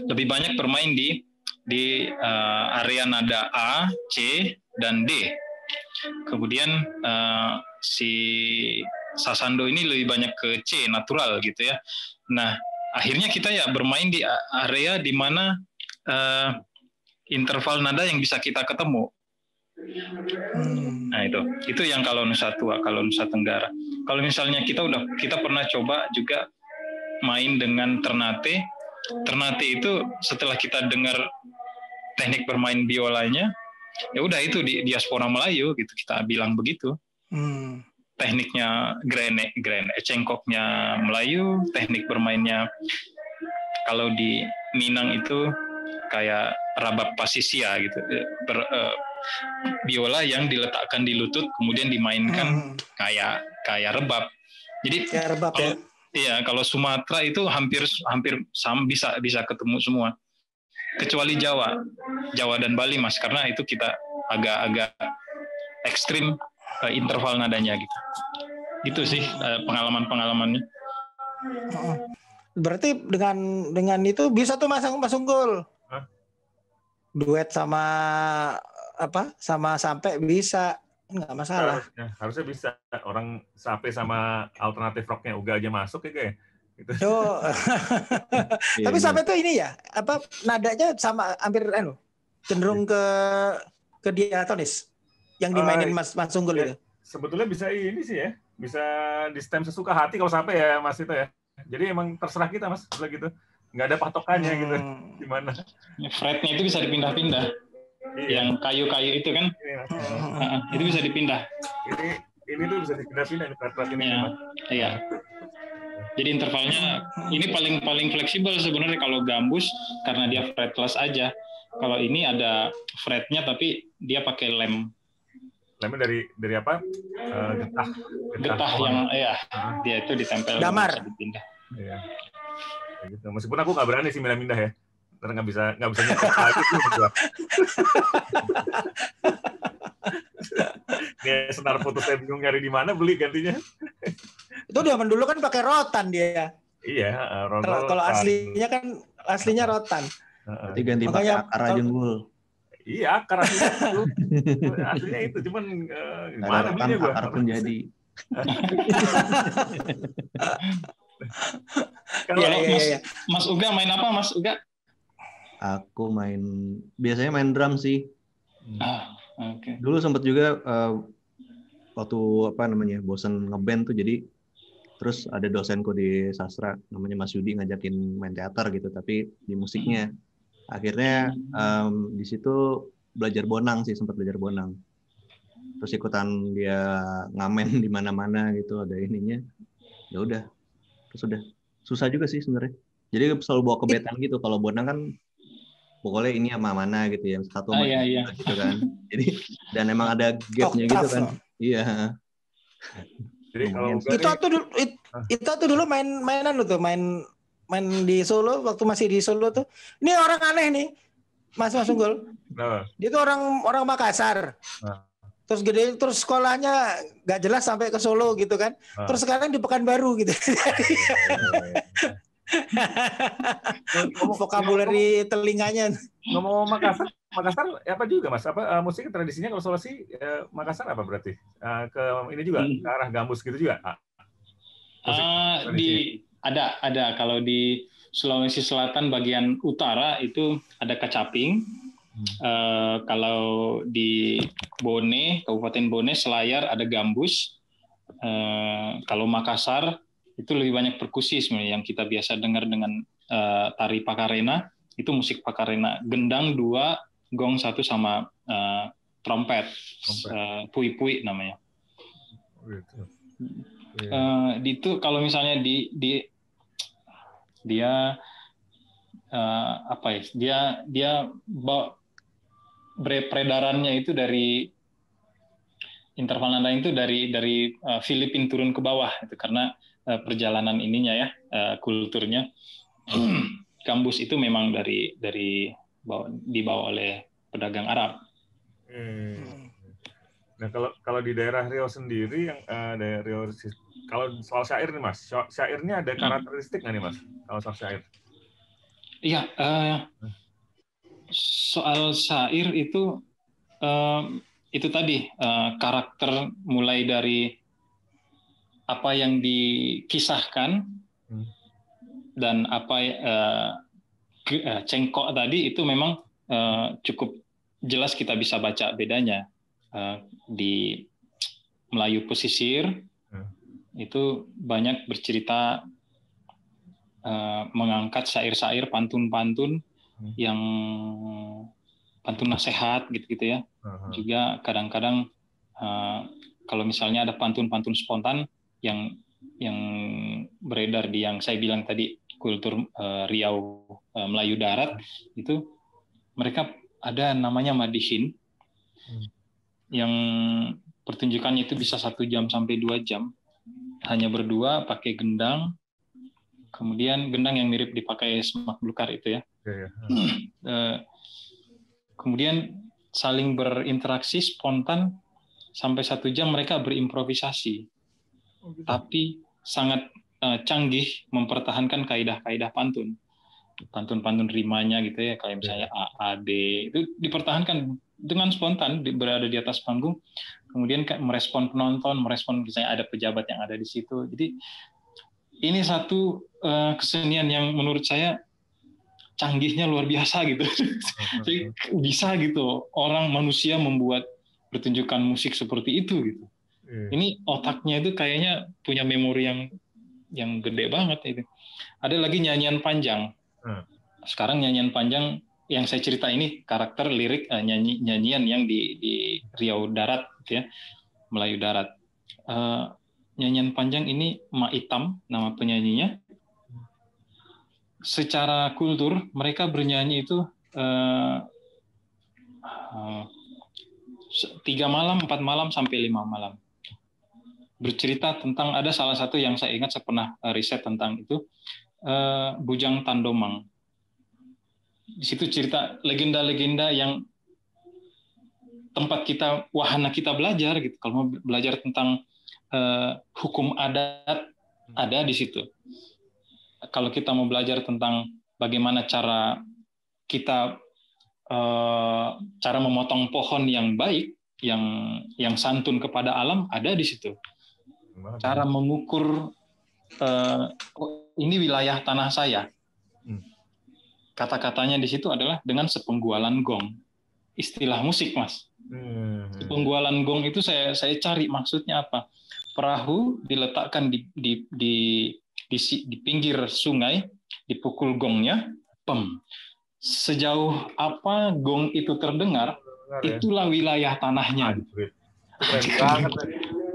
lebih banyak bermain di di eh, area nada A, C, dan D. Kemudian eh, si Sasando ini lebih banyak ke C natural gitu ya. Nah akhirnya kita ya bermain di area di mana eh, interval nada yang bisa kita ketemu. Hmm. Nah itu, itu yang kalau Nusa Tua, kalau Nusa Tenggara. Kalau misalnya kita udah, kita pernah coba juga main dengan Ternate. Ternate itu setelah kita dengar teknik bermain biolanya, ya udah itu di diaspora Melayu gitu kita bilang begitu. Hmm. Tekniknya grene, grene, cengkoknya Melayu, teknik bermainnya kalau di Minang itu kayak rabab pasisia gitu, Eh, ber- eh, biola yang diletakkan di lutut kemudian dimainkan Hmm. kayak kayak rebab. Jadi ya rebab ya kalau Iya, kalau Sumatera itu hampir hampir sama bisa bisa ketemu semua. Kecuali Jawa, Jawa dan Bali mas, karena itu kita agak-agak ekstrim uh, interval nadanya gitu. Gitu sih uh, pengalaman-pengalamannya. Berarti dengan dengan itu bisa tuh Mas Mas Unggul. Duet sama apa? Sama sampai bisa nggak masalah. Harusnya, harusnya bisa orang sampai sama alternatif rocknya Uga aja masuk ya kayak. Gitu. Oh. Tapi iya, sampai tuh ini ya, apa nadanya sama hampir anu cenderung ke ke diatonis yang dimainin uh, Mas Mas Unggul ya, itu. Sebetulnya bisa ini sih ya, bisa di stem sesuka hati kalau sampai ya Mas itu ya. Jadi emang terserah kita Mas, gitu. Nggak ada patokannya gitu. hmm. gitu. Gimana? Fretnya itu bisa dipindah-pindah. Iya. Yang kayu-kayu itu kan, iya. uh, itu bisa dipindah. Ini ini tuh bisa dipindah-pindah ini fret ini. Iya. iya. Jadi intervalnya ini paling paling fleksibel sebenarnya kalau gambus karena dia fretless aja. Kalau ini ada fretnya tapi dia pakai lem. Lemnya dari dari apa? Uh, getah. Getah, getah yang ya dia itu ditempel. Damar. Dipindah. Iya. Gitu. Meskipun aku nggak berani sih pindah-pindah ya. Karena nggak bisa nggak bisa nyetok lagi tuh Dia senar foto saya bingung nyari di mana beli gantinya. Itu dia dulu kan pakai rotan dia. Iya, rotan. Kalau aslinya kan aslinya rotan. Berarti ganti pakai akar aja. Iya, akar itu. aslinya itu cuman uh, mana belinya gua? Akar pun jadi. Kalau ya, ya, Mas, ya. Mas Uga main apa Mas Uga? Aku main biasanya main drum sih. Ah, oke. Okay. Dulu sempat juga uh, waktu apa namanya bosan ngeband tuh jadi terus ada dosenku di sastra namanya Mas Yudi ngajakin main teater gitu tapi di musiknya akhirnya um, di situ belajar bonang sih sempat belajar bonang. Terus ikutan dia ngamen di mana-mana gitu ada ininya. Ya udah terus udah. Susah juga sih sebenarnya. Jadi selalu bawa kebetan gitu. Kalau bonang kan pokoknya ini sama mana gitu ya. Satu ah, iya, iya. gitu kan. Jadi dan emang ada gapnya gitu kan. iya. Jadi kalau itu tuh dulu it, itu tuh dulu main mainan tuh main main di Solo waktu masih di Solo tuh ini orang aneh nih Mas Mas Unggul nah. dia tuh orang orang Makassar nah. terus gede terus sekolahnya nggak jelas sampai ke Solo gitu kan nah. terus sekarang di Pekanbaru gitu iya, iya, iya, Vokabulari telinganya. Ngomong Makassar, Makassar apa juga mas? Apa uh, musik tradisinya kalau Sulawesi uh, Makassar apa berarti? Uh, ke ini juga hmm. ke arah gambus gitu juga? uh, di ada ada kalau di Sulawesi Selatan bagian utara itu ada kacaping. Hmm. Uh, kalau di Bone, Kabupaten Bone, Selayar ada gambus. Uh, kalau Makassar itu lebih banyak perkusi sebenarnya yang kita biasa dengar dengan uh, tari pakarena itu musik pakarena gendang dua gong satu sama uh, trompet, trompet. Uh, pui pui namanya Uh, di itu kalau misalnya di di dia uh, apa ya dia dia peredarannya itu dari interval nada itu dari dari uh, Filipin turun ke bawah itu karena Eh, perjalanan ininya ya uh, kulturnya kampus itu memang dari dari dibawa oleh pedagang Arab. Hmm. Nah kalau kalau di daerah Riau sendiri yang uh, daerah Riau kalau soal syair nih mas, syairnya ada hmm. karakteristik nggak nih mas kalau soal syair? Iya, uh, soal syair itu uh, itu tadi uh, karakter mulai dari apa yang dikisahkan hmm. dan apa uh, cengkok tadi itu memang uh, cukup jelas kita bisa baca bedanya uh, di Melayu pesisir. Itu banyak bercerita uh, mengangkat syair-syair pantun-pantun hmm. yang pantun nasihat gitu-gitu ya. Uh-huh. Juga kadang-kadang uh, kalau misalnya ada pantun-pantun spontan yang yang beredar di yang saya bilang tadi kultur uh, Riau uh, Melayu Darat itu mereka ada namanya madihin hmm. yang pertunjukannya itu bisa satu jam sampai dua jam hanya berdua pakai gendang kemudian gendang yang mirip dipakai semak belukar itu ya. Iya, iya. Eh, kemudian saling berinteraksi spontan sampai satu jam mereka berimprovisasi, Oh, gitu. tapi sangat eh, canggih mempertahankan kaidah-kaidah pantun, pantun-pantun rimanya gitu ya, kayak misalnya A, A, D itu dipertahankan dengan spontan berada di atas panggung, kemudian merespon penonton, merespon misalnya ada pejabat yang ada di situ, jadi ini satu eh, kesenian yang menurut saya canggihnya luar biasa gitu. Jadi bisa gitu orang manusia membuat pertunjukan musik seperti itu gitu. Iya. Ini otaknya itu kayaknya punya memori yang yang gede banget itu. Ada lagi nyanyian panjang. Hmm. Sekarang nyanyian panjang yang saya cerita ini karakter lirik eh, nyanyi nyanyian yang di di Riau Darat gitu ya. Melayu Darat. Eh, nyanyian panjang ini Ma Itam nama penyanyinya. Secara kultur mereka bernyanyi itu eh, se- tiga malam, empat malam sampai lima malam. Bercerita tentang ada salah satu yang saya ingat saya pernah riset tentang itu eh, Bujang Tandomang. Di situ cerita legenda-legenda yang tempat kita wahana kita belajar gitu. Kalau mau belajar tentang eh, hukum adat ada di situ. Kalau kita mau belajar tentang bagaimana cara kita eh, cara memotong pohon yang baik, yang yang santun kepada alam ada di situ. Cara mengukur eh, oh, ini wilayah tanah saya. Kata-katanya di situ adalah dengan sepenggualan gong. Istilah musik, Mas. Hmm. Penggualan gong itu saya saya cari maksudnya apa? Perahu diletakkan di di di di, di pinggir sungai, dipukul gongnya, pem. Sejauh apa gong itu terdengar, ya. itulah wilayah tanahnya. Keren banget.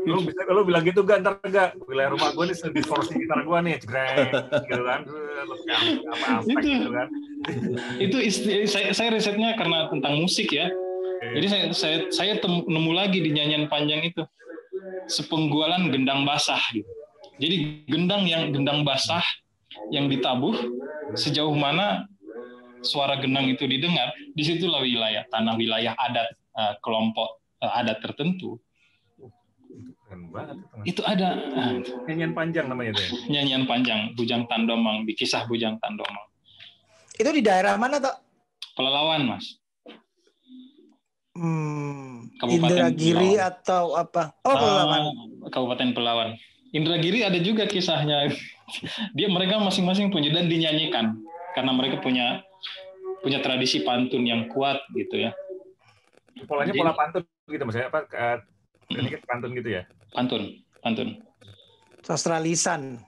Lu bisa lu bilang gitu gak ntar gak wilayah rumah gue nih distorsi gitar gue nih cegreng gitu kan terus apa apa Itu. gitu kan Itu saya, saya risetnya karena tentang musik ya. Jadi saya saya saya tem- nemu lagi di nyanyian panjang itu sepenggualan gendang basah gitu. Jadi gendang yang gendang basah yang ditabuh sejauh mana suara gendang itu didengar, di situlah wilayah tanah wilayah adat eh, kelompok eh, adat tertentu keren banget itu Mas. itu ada eh, nyanyian panjang namanya itu ya nyanyian panjang Bujang Tandomang di kisah Bujang Tandomang Itu di daerah mana toh? Pelalawan mas Hmm, Kabupaten Indragiri Pelawan. atau apa? Oh, Pelawan. Ah, Kabupaten Pelawan. Indragiri ada juga kisahnya. Dia mereka masing-masing punya dan dinyanyikan karena mereka punya punya tradisi pantun yang kuat gitu ya. polanya Jadi- pola pantun gitu maksudnya apa eh, ini pantun gitu ya Pantun, pantun. Sastra lisan.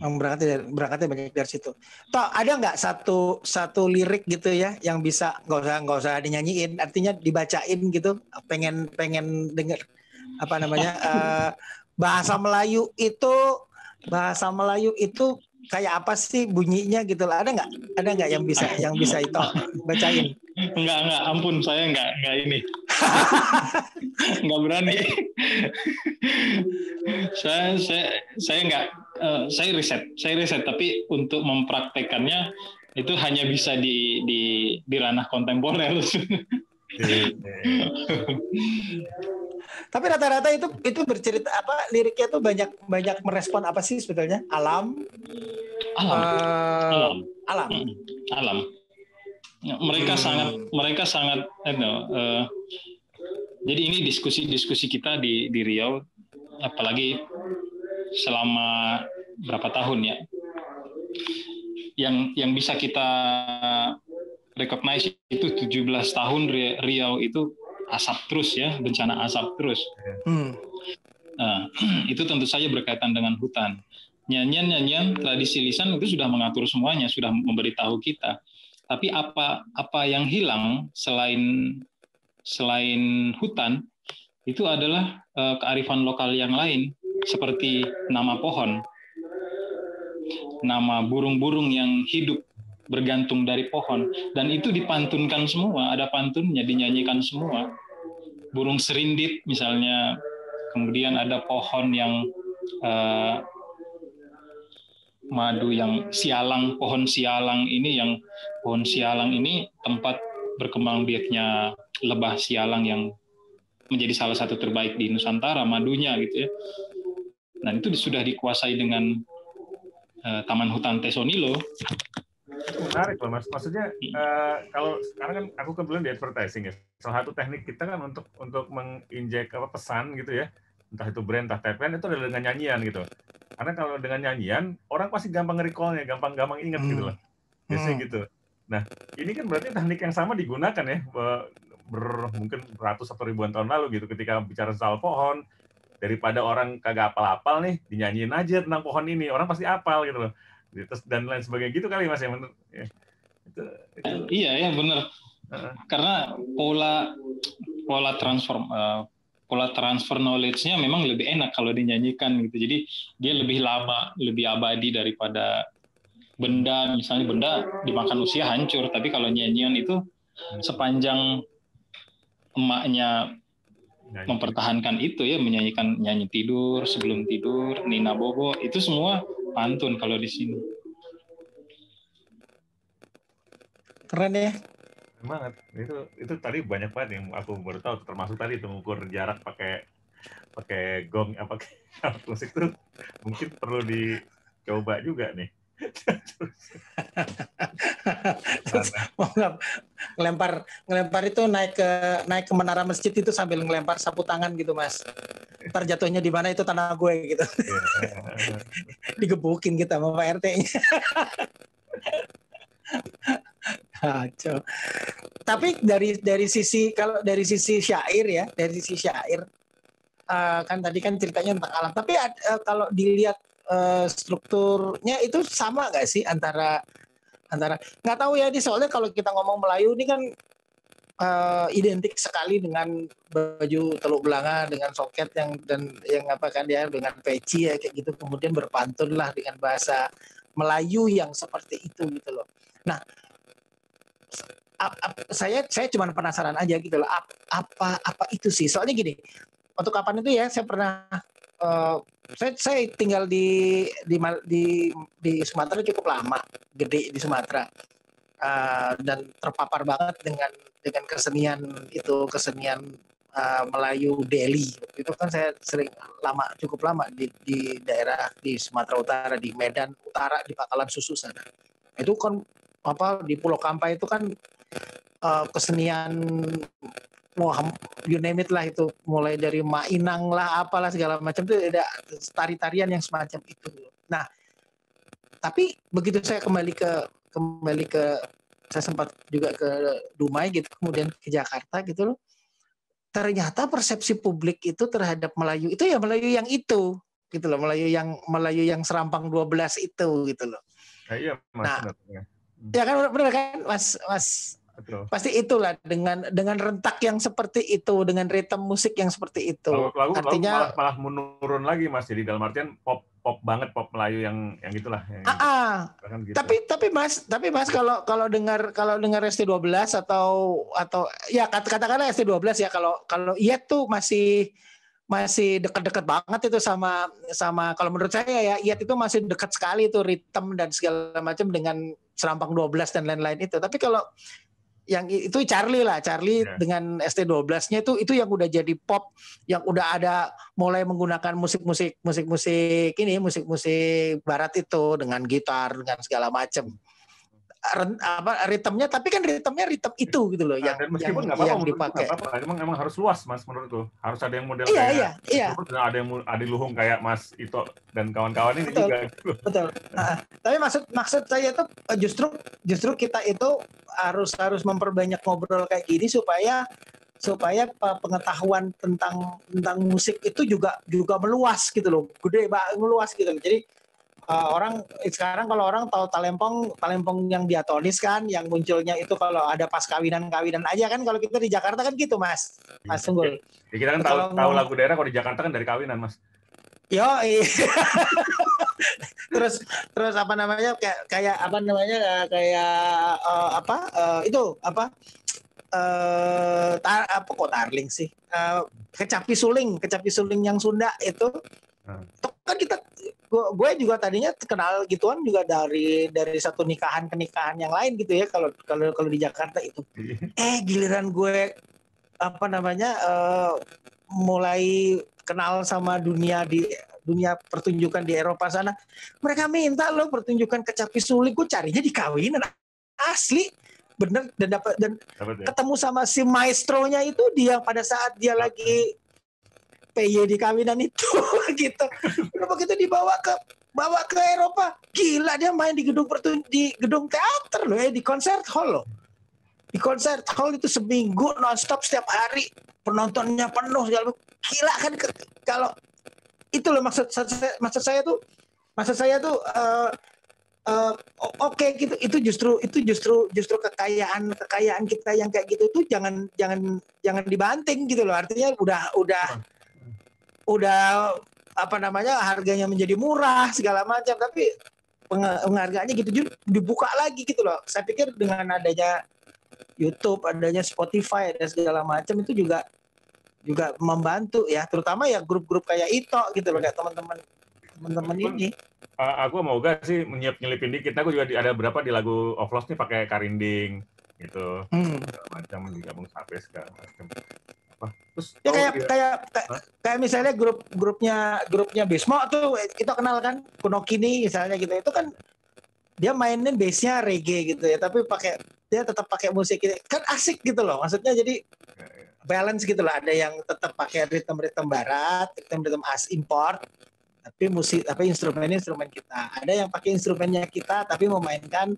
Yang berangkatnya berangkatnya banyak dari situ. Toh ada nggak satu satu lirik gitu ya yang bisa nggak usah nggak usah dinyanyiin, artinya dibacain gitu. Pengen pengen denger apa namanya eh, bahasa Melayu itu bahasa Melayu itu kayak apa sih bunyinya gitu lah. Ada nggak? Ada nggak yang bisa yang bisa itu bacain? Enggak, enggak, ampun saya enggak enggak ini. enggak berani. saya saya saya enggak eh, saya riset, saya riset tapi untuk mempraktekannya itu hanya bisa di di di ranah kontemporer. Tapi rata-rata itu itu bercerita apa liriknya tuh banyak banyak merespon apa sih sebetulnya? Alam, alam, eh, alam, alam. Alam. Ya, Mereka Hmm. sangat mereka sangat know, eh, jadi ini diskusi-diskusi kita di di Riau apalagi selama berapa tahun ya yang yang bisa kita recognize itu 17 tahun Ri- Riau itu asap terus ya bencana asap terus Hmm. Nah, itu tentu saja berkaitan dengan hutan. Nyanyian-nyanyian tradisi lisan itu sudah mengatur semuanya, sudah memberitahu kita. Tapi apa apa yang hilang selain selain hutan itu adalah eh, kearifan lokal yang lain seperti nama pohon, nama burung-burung yang hidup bergantung dari pohon dan itu dipantunkan semua, ada pantunnya dinyanyikan semua. Burung serindit misalnya kemudian ada pohon yang eh, madu yang sialang, pohon sialang ini yang pohon sialang ini tempat berkembang biaknya lebah sialang yang menjadi salah satu terbaik di Nusantara madunya gitu ya. Dan itu sudah dikuasai dengan uh, Taman Hutan Tesonilo. Menarik loh mas. Maksudnya uh, kalau sekarang kan aku kebetulan di advertising ya. Salah satu teknik kita kan untuk untuk menginjek apa pesan gitu ya. Entah itu brand, entah tagline itu adalah dengan nyanyian gitu. Karena kalau dengan nyanyian orang pasti gampang recallnya, gampang-gampang ingat gitu hmm. gitu loh. Biasanya hmm. gitu. Nah, ini kan berarti teknik yang sama digunakan ya ber, mungkin ratus atau ribuan tahun lalu gitu ketika bicara soal pohon daripada orang kagak apal-apal nih dinyanyiin aja tentang pohon ini orang pasti apal gitu loh terus dan lain sebagainya gitu kali mas ya menurut ya. itu, itu. iya ya benar uh. karena pola pola transform uh, pola transfer knowledge-nya memang lebih enak kalau dinyanyikan gitu jadi dia lebih lama lebih abadi daripada benda misalnya benda dimakan usia hancur tapi kalau nyanyian itu sepanjang emaknya Nyanyi. mempertahankan itu ya menyanyikan nyanyi tidur sebelum tidur Nina Bobo itu semua pantun kalau di sini. Keren ya. Banget. Itu itu tadi banyak banget yang aku baru tahu termasuk tadi itu mengukur jarak pakai pakai gong apa musik tuh. Mungkin perlu dicoba juga nih mau ngelempar ngelempar itu naik ke naik ke menara masjid itu sambil ngelempar sapu tangan gitu mas. Ntar jatuhnya di mana itu tanah gue gitu. Iya. Digebukin kita sama Pak RT-nya. Kacau. Tapi dari dari sisi kalau dari sisi syair ya, dari sisi syair uh, kan tadi kan ceritanya tentang alam. Tapi uh, kalau dilihat uh, strukturnya itu sama nggak sih antara antara nggak tahu ya di. Soalnya kalau kita ngomong Melayu ini kan uh, identik sekali dengan baju teluk belanga dengan soket yang dan yang apa kan dia dengan peci ya kayak gitu. Kemudian berpantun lah dengan bahasa Melayu yang seperti itu gitu loh. Nah, ap, ap, saya saya cuma penasaran aja gitu loh apa apa itu sih? Soalnya gini untuk kapan itu ya saya pernah uh, saya saya tinggal di di di di Sumatera cukup lama, gede di Sumatera. Uh, dan terpapar banget dengan dengan kesenian itu kesenian uh, Melayu Delhi itu kan saya sering lama cukup lama di, di daerah di Sumatera Utara di Medan Utara di Pangkalan Susu sana itu kan apa di Pulau Kampai itu kan uh, kesenian wah you name it lah itu. Mulai dari mainang lah apalah segala macam itu ada tari-tarian yang semacam itu. Nah tapi begitu saya kembali ke kembali ke saya sempat juga ke Dumai gitu kemudian ke Jakarta gitu loh. Ternyata persepsi publik itu terhadap Melayu itu ya Melayu yang itu gitu loh Melayu yang Melayu yang serampang 12 itu gitu loh. Nah, iya mas nah, ya kan benar kan mas mas Betul. Pasti itulah dengan dengan rentak yang seperti itu, dengan ritme musik yang seperti itu. Lalu, lalu, Artinya lalu malah, malah menurun lagi Mas. Jadi dalam artian pop pop banget pop Melayu yang yang itulah. Yang ah, ah. Gitu. Tapi tapi Mas, tapi Mas kalau kalau dengar kalau dengar ST12 atau atau ya katakanlah ST12 ya kalau kalau iya tuh masih masih dekat-dekat banget itu sama sama kalau menurut saya ya Iyat itu masih dekat sekali itu ritme dan segala macam dengan serampang 12 dan lain-lain itu. Tapi kalau yang itu Charlie lah Charlie yeah. dengan ST12-nya itu itu yang udah jadi pop yang udah ada mulai menggunakan musik-musik musik-musik ini musik-musik barat itu dengan gitar dengan segala macam apa ritmenya tapi kan ritmenya ritme itu gitu loh nah, yang meskipun yang, apa yang dipakai. apa, emang emang harus luas mas menurutku. Harus ada yang model iya, kayak iya, iya. ada yang ada luhung kayak mas Ito dan kawan-kawan ini betul, juga betul. Nah, tapi maksud maksud saya itu eh, justru justru kita itu harus harus memperbanyak ngobrol kayak gini supaya supaya pengetahuan tentang tentang musik itu juga juga meluas gitu loh. Gede banget meluas gitu loh. Jadi uh, orang sekarang kalau orang tahu talempong talempong yang diatonis kan yang munculnya itu kalau ada pas kawinan kawinan aja kan kalau kita di Jakarta kan gitu mas. Mas Tunggul ya, kita kan tahu tahu lagu daerah kalau di Jakarta kan dari kawinan mas. Yo terus terus apa namanya kayak kayak apa namanya kayak uh, apa uh, itu apa uh, tar, apa kok tarling sih? Uh, kecapi suling kecapi suling yang Sunda itu. Hmm. kan kita gue gue juga tadinya kenal gituan juga dari dari satu nikahan ke nikahan yang lain gitu ya kalau kalau kalau di Jakarta itu. Eh giliran gue apa namanya uh, mulai kenal sama dunia di dunia pertunjukan di Eropa sana mereka minta lo pertunjukan kecapi sulit gue carinya di kawinan asli. Bener. Dan dapat dan ya? ketemu sama si maestronya itu dia pada saat dia lagi PY di kawinan itu gitu. Udah begitu dibawa ke bawa ke Eropa, gila dia main di gedung pertun di gedung teater loh ya di konser hall loh. Di konser hall itu seminggu nonstop setiap hari penontonnya penuh segala gila kan kalau itu loh maksud maksud saya tuh maksud saya tuh uh, uh, oke okay, gitu. Itu justru itu justru justru kekayaan kekayaan kita yang kayak gitu tuh jangan jangan jangan dibanting gitu loh. Artinya udah udah udah apa namanya harganya menjadi murah segala macam. Tapi penghargaannya gitu dibuka lagi gitu loh. Saya pikir dengan adanya YouTube adanya Spotify dan segala macam itu juga juga membantu ya. Terutama ya grup-grup kayak itu gitu loh kayak teman-teman teman-teman ini. aku mau gak sih menyiap nyelipin dikit? Aku juga ada berapa di lagu Of Lost nih pakai karinding gitu. Hmm. macam digabung sampai segala macam apa? Terus ya kayak, dia, kayak kayak kayak misalnya grup grupnya grupnya Bismo tuh kita kenal kan Kunokini misalnya gitu. Itu kan dia mainin bassnya reggae gitu ya tapi pakai dia tetap pakai musik gitu kan asik gitu loh maksudnya jadi ya, ya. balance gitu loh. Ada yang tetap pakai ritme ritme barat ritme ritme as import tapi musik tapi instrumennya instrumen kita. Ada yang pakai instrumennya kita tapi memainkan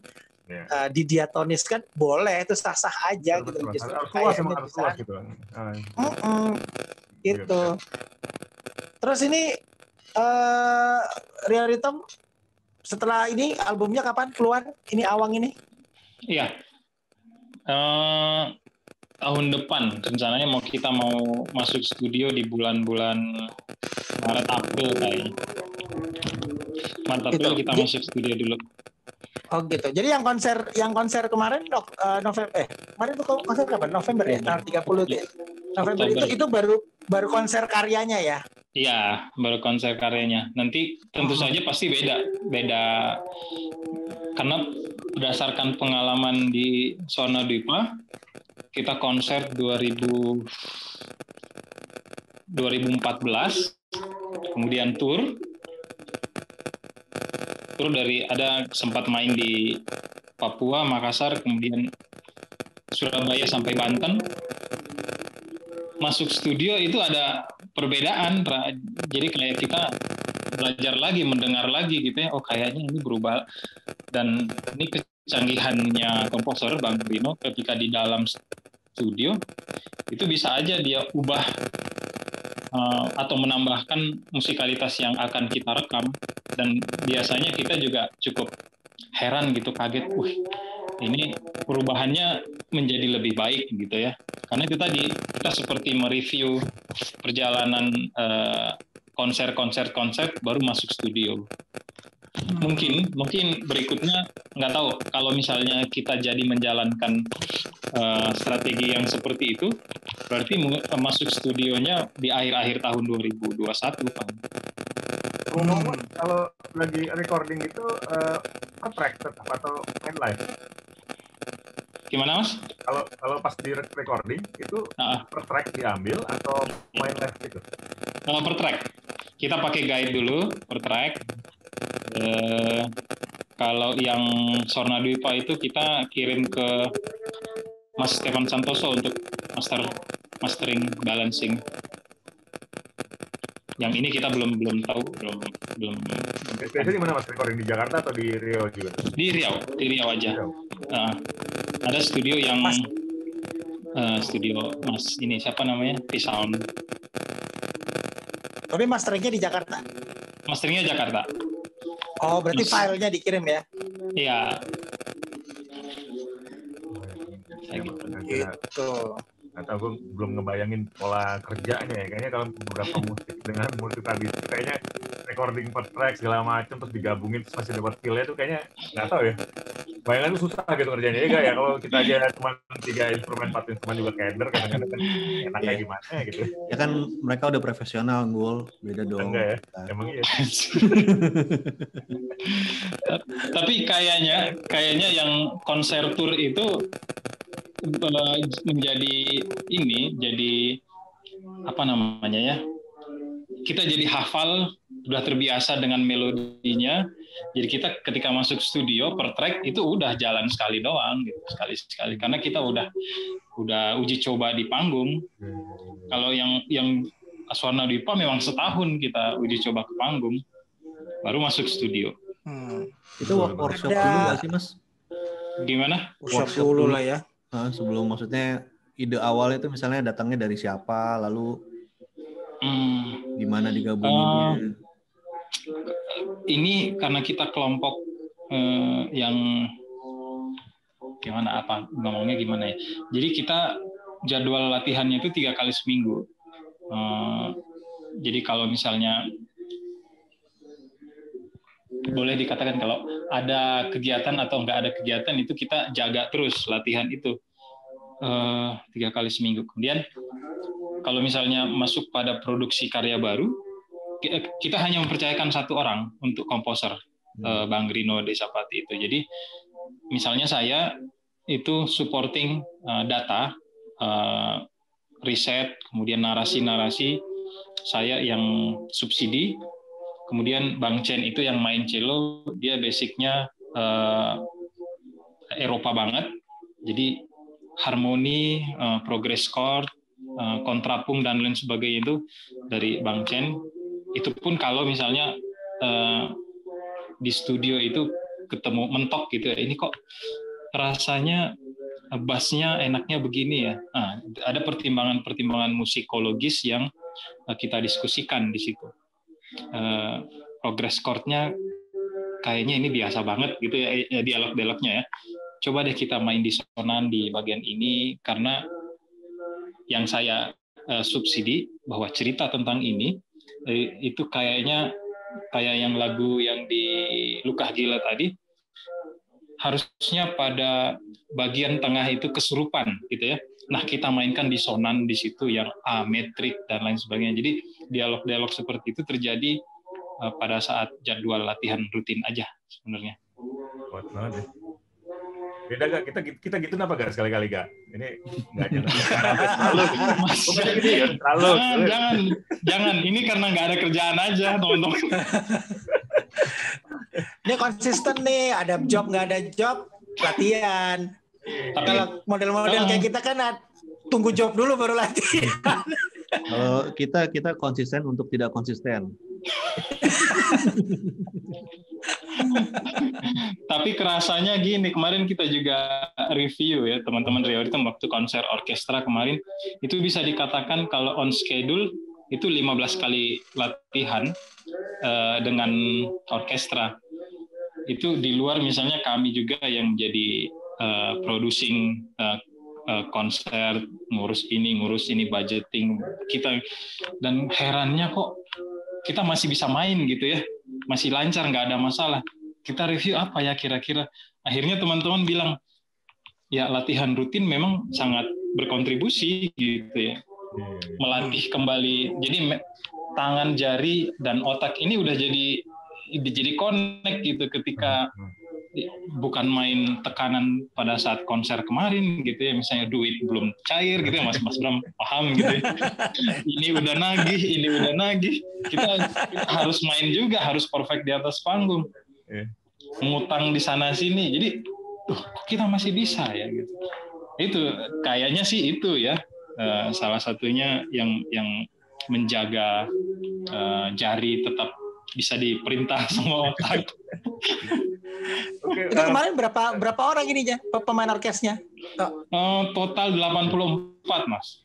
yeah. uh, didiatonis kan boleh itu sah sah aja betul, gitu. betul. harus luas emang harus luas gitu. Uh, mm -mm, gitu. Terus ini uh, Real Rhythm setelah ini albumnya kapan keluar? Ini awang ini? Iya. Uh, tahun depan. Rencananya mau kita mau masuk studio di bulan-bulan Maret April kayaknya. Maret April kita masuk studio dulu Oh gitu. Jadi yang konser yang konser kemarin uh, November eh kemarin itu konser kapan? November ya, tanggal 30 tuh ya. November itu itu baru baru konser karyanya ya. Iya, baru konser karyanya. Nanti tentu saja pasti beda, beda karena berdasarkan pengalaman di Sona Dipa, kita konser 2000 2014, kemudian tour, Terus dari ada sempat main di Papua, Makassar, kemudian Surabaya sampai Banten. Masuk studio itu ada perbedaan, jadi kayak kita belajar lagi, mendengar lagi gitu ya. Oh kayaknya ini berubah. Dan ini kecanggihannya komposer Bang Rino ketika di dalam studio itu bisa aja dia ubah uh, atau menambahkan musikalitas yang akan kita rekam dan biasanya kita juga cukup heran gitu kaget, wah ini perubahannya menjadi lebih baik gitu ya. Karena itu tadi kita seperti mereview perjalanan konser-konser konser baru masuk studio. Mungkin mungkin berikutnya nggak tahu kalau misalnya kita jadi menjalankan uh, strategi yang seperti itu berarti masuk studionya di akhir-akhir tahun 2021 kan ngomong kalau lagi recording itu uh, track tetap atau main live? Gimana mas? Kalau kalau pas di recording itu uh. per track diambil atau main live gitu? Uh, per track kita pakai guide dulu per track. Eh, kalau yang Sorna Dwipa itu kita kirim ke Mas Stefan Santoso untuk master mastering balancing. Yang ini kita belum belum tahu belum belum. Biasanya di mana mas recording di Jakarta atau di Riau juga? Di Riau, di Riau aja. Riau. Uh, ada studio yang mas. Uh, studio Mas ini siapa namanya? P-Sound. Tapi masteringnya di Jakarta. Masteringnya Jakarta. Oh, berarti Terus, filenya dikirim ya? Iya. Gitu. Atau gue belum ngebayangin pola kerjanya ya. Kayaknya kalau beberapa musik dengan musik tadi kayaknya recording per track segala macam terus digabungin terus masih dapat feel-nya tuh kayaknya nggak tahu ya. bayangan susah gitu kerjanya ya ya kalau kita aja cuma tiga instrumen empat instrumen juga keder kadang-kadang kan enaknya yeah. gimana gitu ya kan mereka udah profesional gul beda dong enggak ya nah. emang iya tapi kayaknya kayaknya yang konser tour itu menjadi ini jadi apa namanya ya kita jadi hafal sudah terbiasa dengan melodinya. Jadi kita ketika masuk studio per track itu udah jalan sekali doang gitu sekali sekali. Karena kita udah udah uji coba di panggung. Kalau yang yang Aswarna Dipa memang setahun kita uji coba ke panggung baru masuk studio. Hmm. itu workshop dulu nggak sih mas? Gimana? Workshop, workshop dulu. lah ya sebelum maksudnya ide awal itu misalnya datangnya dari siapa lalu hmm. gimana digabunginnya uh, ini karena kita kelompok eh, yang gimana apa ngomongnya gimana ya. Jadi kita jadwal latihannya itu tiga kali seminggu. Eh, jadi kalau misalnya boleh dikatakan kalau ada kegiatan atau enggak ada kegiatan itu kita jaga terus latihan itu tiga kali seminggu. Kemudian kalau misalnya masuk pada produksi karya baru, kita hanya mempercayakan satu orang untuk komposer hmm. Eh, Bang Rino Desapati itu. Jadi misalnya saya itu supporting data, riset, kemudian narasi-narasi, saya yang subsidi, kemudian Bang Chen itu yang main cello, dia basicnya Eropa banget, jadi harmoni, uh, progress chord, uh, kontrapung dan lain sebagainya itu dari Bang Chen. Itu pun kalau misalnya uh, di studio itu ketemu mentok gitu ya ini kok rasanya bassnya enaknya begini ya. Nah, ada pertimbangan-pertimbangan musikologis yang kita diskusikan di situ. Uh, progress chordnya kayaknya ini biasa banget gitu ya dialog-dialognya ya coba deh kita main di sonan di bagian ini karena yang saya uh, subsidi bahwa cerita tentang ini Eh, itu kayaknya kayak yang lagu yang di Lukah Gila tadi harusnya pada bagian tengah itu kesurupan gitu ya. Nah, kita mainkan di sonan di situ yang ametrik dan lain sebagainya. Jadi dialog-dialog seperti itu terjadi eh, pada saat jadwal latihan rutin aja sebenarnya. Kuat banget ya. Beda gak? Kita kita gitu apa gak sekali-kali gak? Ini nggak. Terlalu. Terlalu. Jangan, jangan, jangan. Ini karena nggak ada kerjaan aja, teman-teman. Ini konsisten nih, ada job nggak ada job, latihan. Tapi kalau model-model kayak kita kan tunggu job dulu baru latihan. Kalau kita kita konsisten untuk tidak konsisten. Tapi kerasanya gini, kemarin kita juga review ya teman-teman itu waktu konser orkestra kemarin itu bisa dikatakan kalau on schedule itu 15 kali latihan uh, dengan orkestra. Itu di luar misalnya kami juga yang menjadi uh, producing uh, uh, konser, ngurus ini, ngurus ini, budgeting kita dan herannya kok kita masih bisa main gitu ya masih lancar nggak ada masalah. Kita review apa ya kira-kira? Akhirnya teman-teman bilang ya latihan rutin memang sangat berkontribusi gitu ya. Melatih kembali. Jadi tangan jari dan otak ini udah jadi jadi connect gitu ketika bukan main tekanan pada saat konser kemarin gitu ya misalnya duit belum cair gitu ya Mas. Mas Bram paham gitu ya. ini udah nagih ini udah nagih. Kita, kita harus main juga harus perfect di atas panggung. Yeah. ngutang di sana sini. Jadi tuh kita masih bisa ya? Gitu. Itu kayaknya sih itu ya. Uh, salah satunya yang yang menjaga uh, jari tetap bisa diperintah sama otak Okay, itu uh, kemarin berapa berapa orang ini ya pemain orkesnya? Uh, total 84 mas.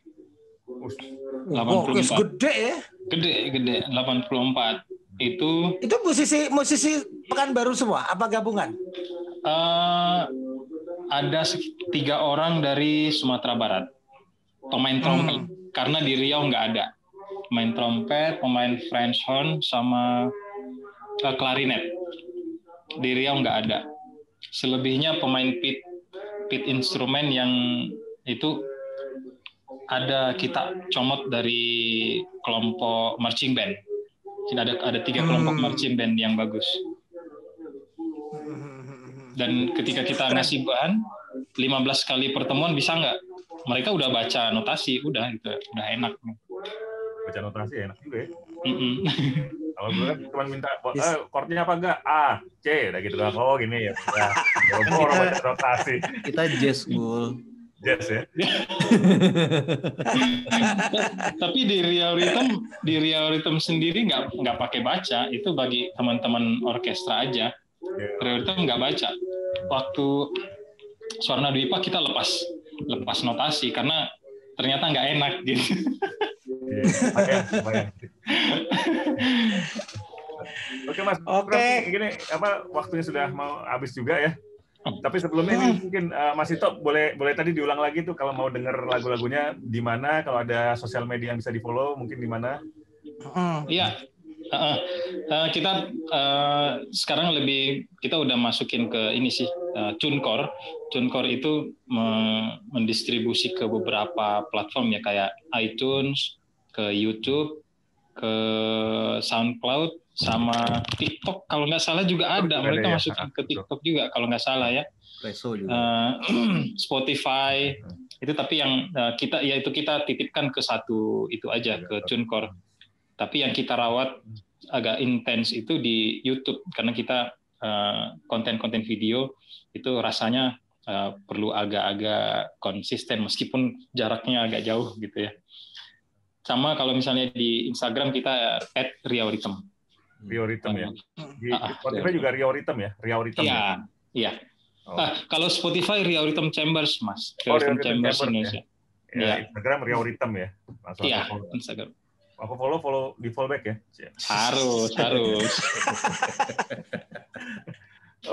84. Oh, orkes gede ya? Gede gede 84 itu. Itu musisi musisi Pekanbaru semua apa gabungan? Uh, ada tiga orang dari Sumatera Barat pemain trompet hmm. karena di Riau nggak ada pemain trompet, pemain French horn sama uh, klarinet di Riau nggak ada. selebihnya pemain pit pit instrumen yang itu ada kita comot dari kelompok marching band. Ada ada tiga kelompok hmm. marching band yang bagus. Dan ketika kita ngasih bahan, 15 kali pertemuan bisa nggak? Mereka udah baca notasi, udah gitu, udah enak. Baca notasi enak juga ya. Mm -mm. Kalau gue kan cuma minta, eh, chordnya apa enggak? A, C, udah gitu kan. Oh gini ya. Udah, orang baca notasi. Kita jazz, Gul. Jazz ya. Tapi di real rhythm, di real rhythm sendiri nggak nggak pakai baca. Itu bagi teman-teman orkestra aja. Yeah. Real rhythm nggak baca. Waktu Suarna Dwipa kita lepas lepas notasi karena ternyata nggak enak gitu. Yeah, Oke mas. Oke. Okay. Gini apa waktunya sudah mau habis juga ya. Tapi sebelumnya ini mungkin uh, Mas Ito boleh boleh tadi diulang lagi tuh kalau mau dengar lagu-lagunya di mana, kalau ada sosial media yang bisa di follow mungkin di mana? Iya. Uh, uh, kita uh, sekarang lebih kita udah masukin ke ini sih uh, TuneCore. TuneCore itu me mendistribusi ke beberapa platform ya kayak iTunes, ke YouTube, ke SoundCloud, sama TikTok. Kalau nggak salah juga ada. mereka ya. masukin ke TikTok juga kalau nggak salah ya. Juga. Uh, Spotify. Hmm. itu tapi yang uh, kita ya itu kita titipkan ke satu itu aja ke TuneCore. Tapi yang kita rawat agak intens itu di YouTube. Karena kita konten-konten uh, video itu rasanya uh, perlu agak-agak konsisten meskipun jaraknya agak jauh gitu ya sama kalau misalnya di Instagram kita @riauritm Rio Rhythm ya. Di ah, ah, Spotify juga Rhythm ya, Rio Rhythm. Iya, ya? iya. Oh. Ah, kalau Spotify Rhythm Chambers, Mas. Oh, Rhythm Chambers, Chambers Indonesia. Ya. ya. Instagram Rhythm ya. Iya, Instagram. Aku follow follow di fallback ya. Harus, harus.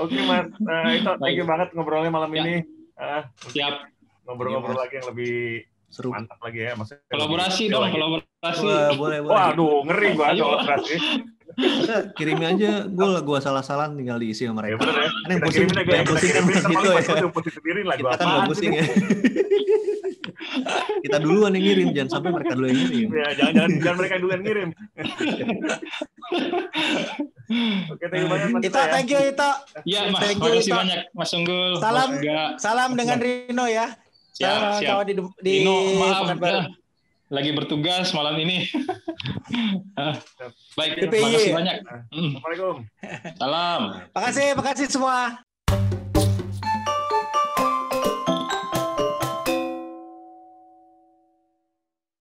Oke Mas, uh, itu thank you banget ngobrolnya malam ya. ini. Uh, Siap. Ngobrol-ngobrol lagi yang lebih seru mantap lagi ya maksudnya kolaborasi dong kolaborasi Wah, boleh boleh waduh ngeri gua kolaborasi Kita kirim aja, gue gua salah-salah tinggal diisi sama mereka. Ya bener ya. Ini yang pusing, yang pusing kan gitu ya. Kita kan gak pusing ya. Kita duluan yang ngirim, jangan sampai mereka dulu yang ngirim. Ya, jangan jangan jangan mereka dulu yang ngirim. Oke, thank you banyak. Ita, thank you Ita. Iya, Mas. Thank you, Ita. banyak Mas Unggul. Salam, salam dengan Rino ya. Siap, siap. di, di Rino, maaf, lagi bertugas malam ini. Baik, terima kasih banyak. Assalamualaikum. Salam. Makasih, makasih semua.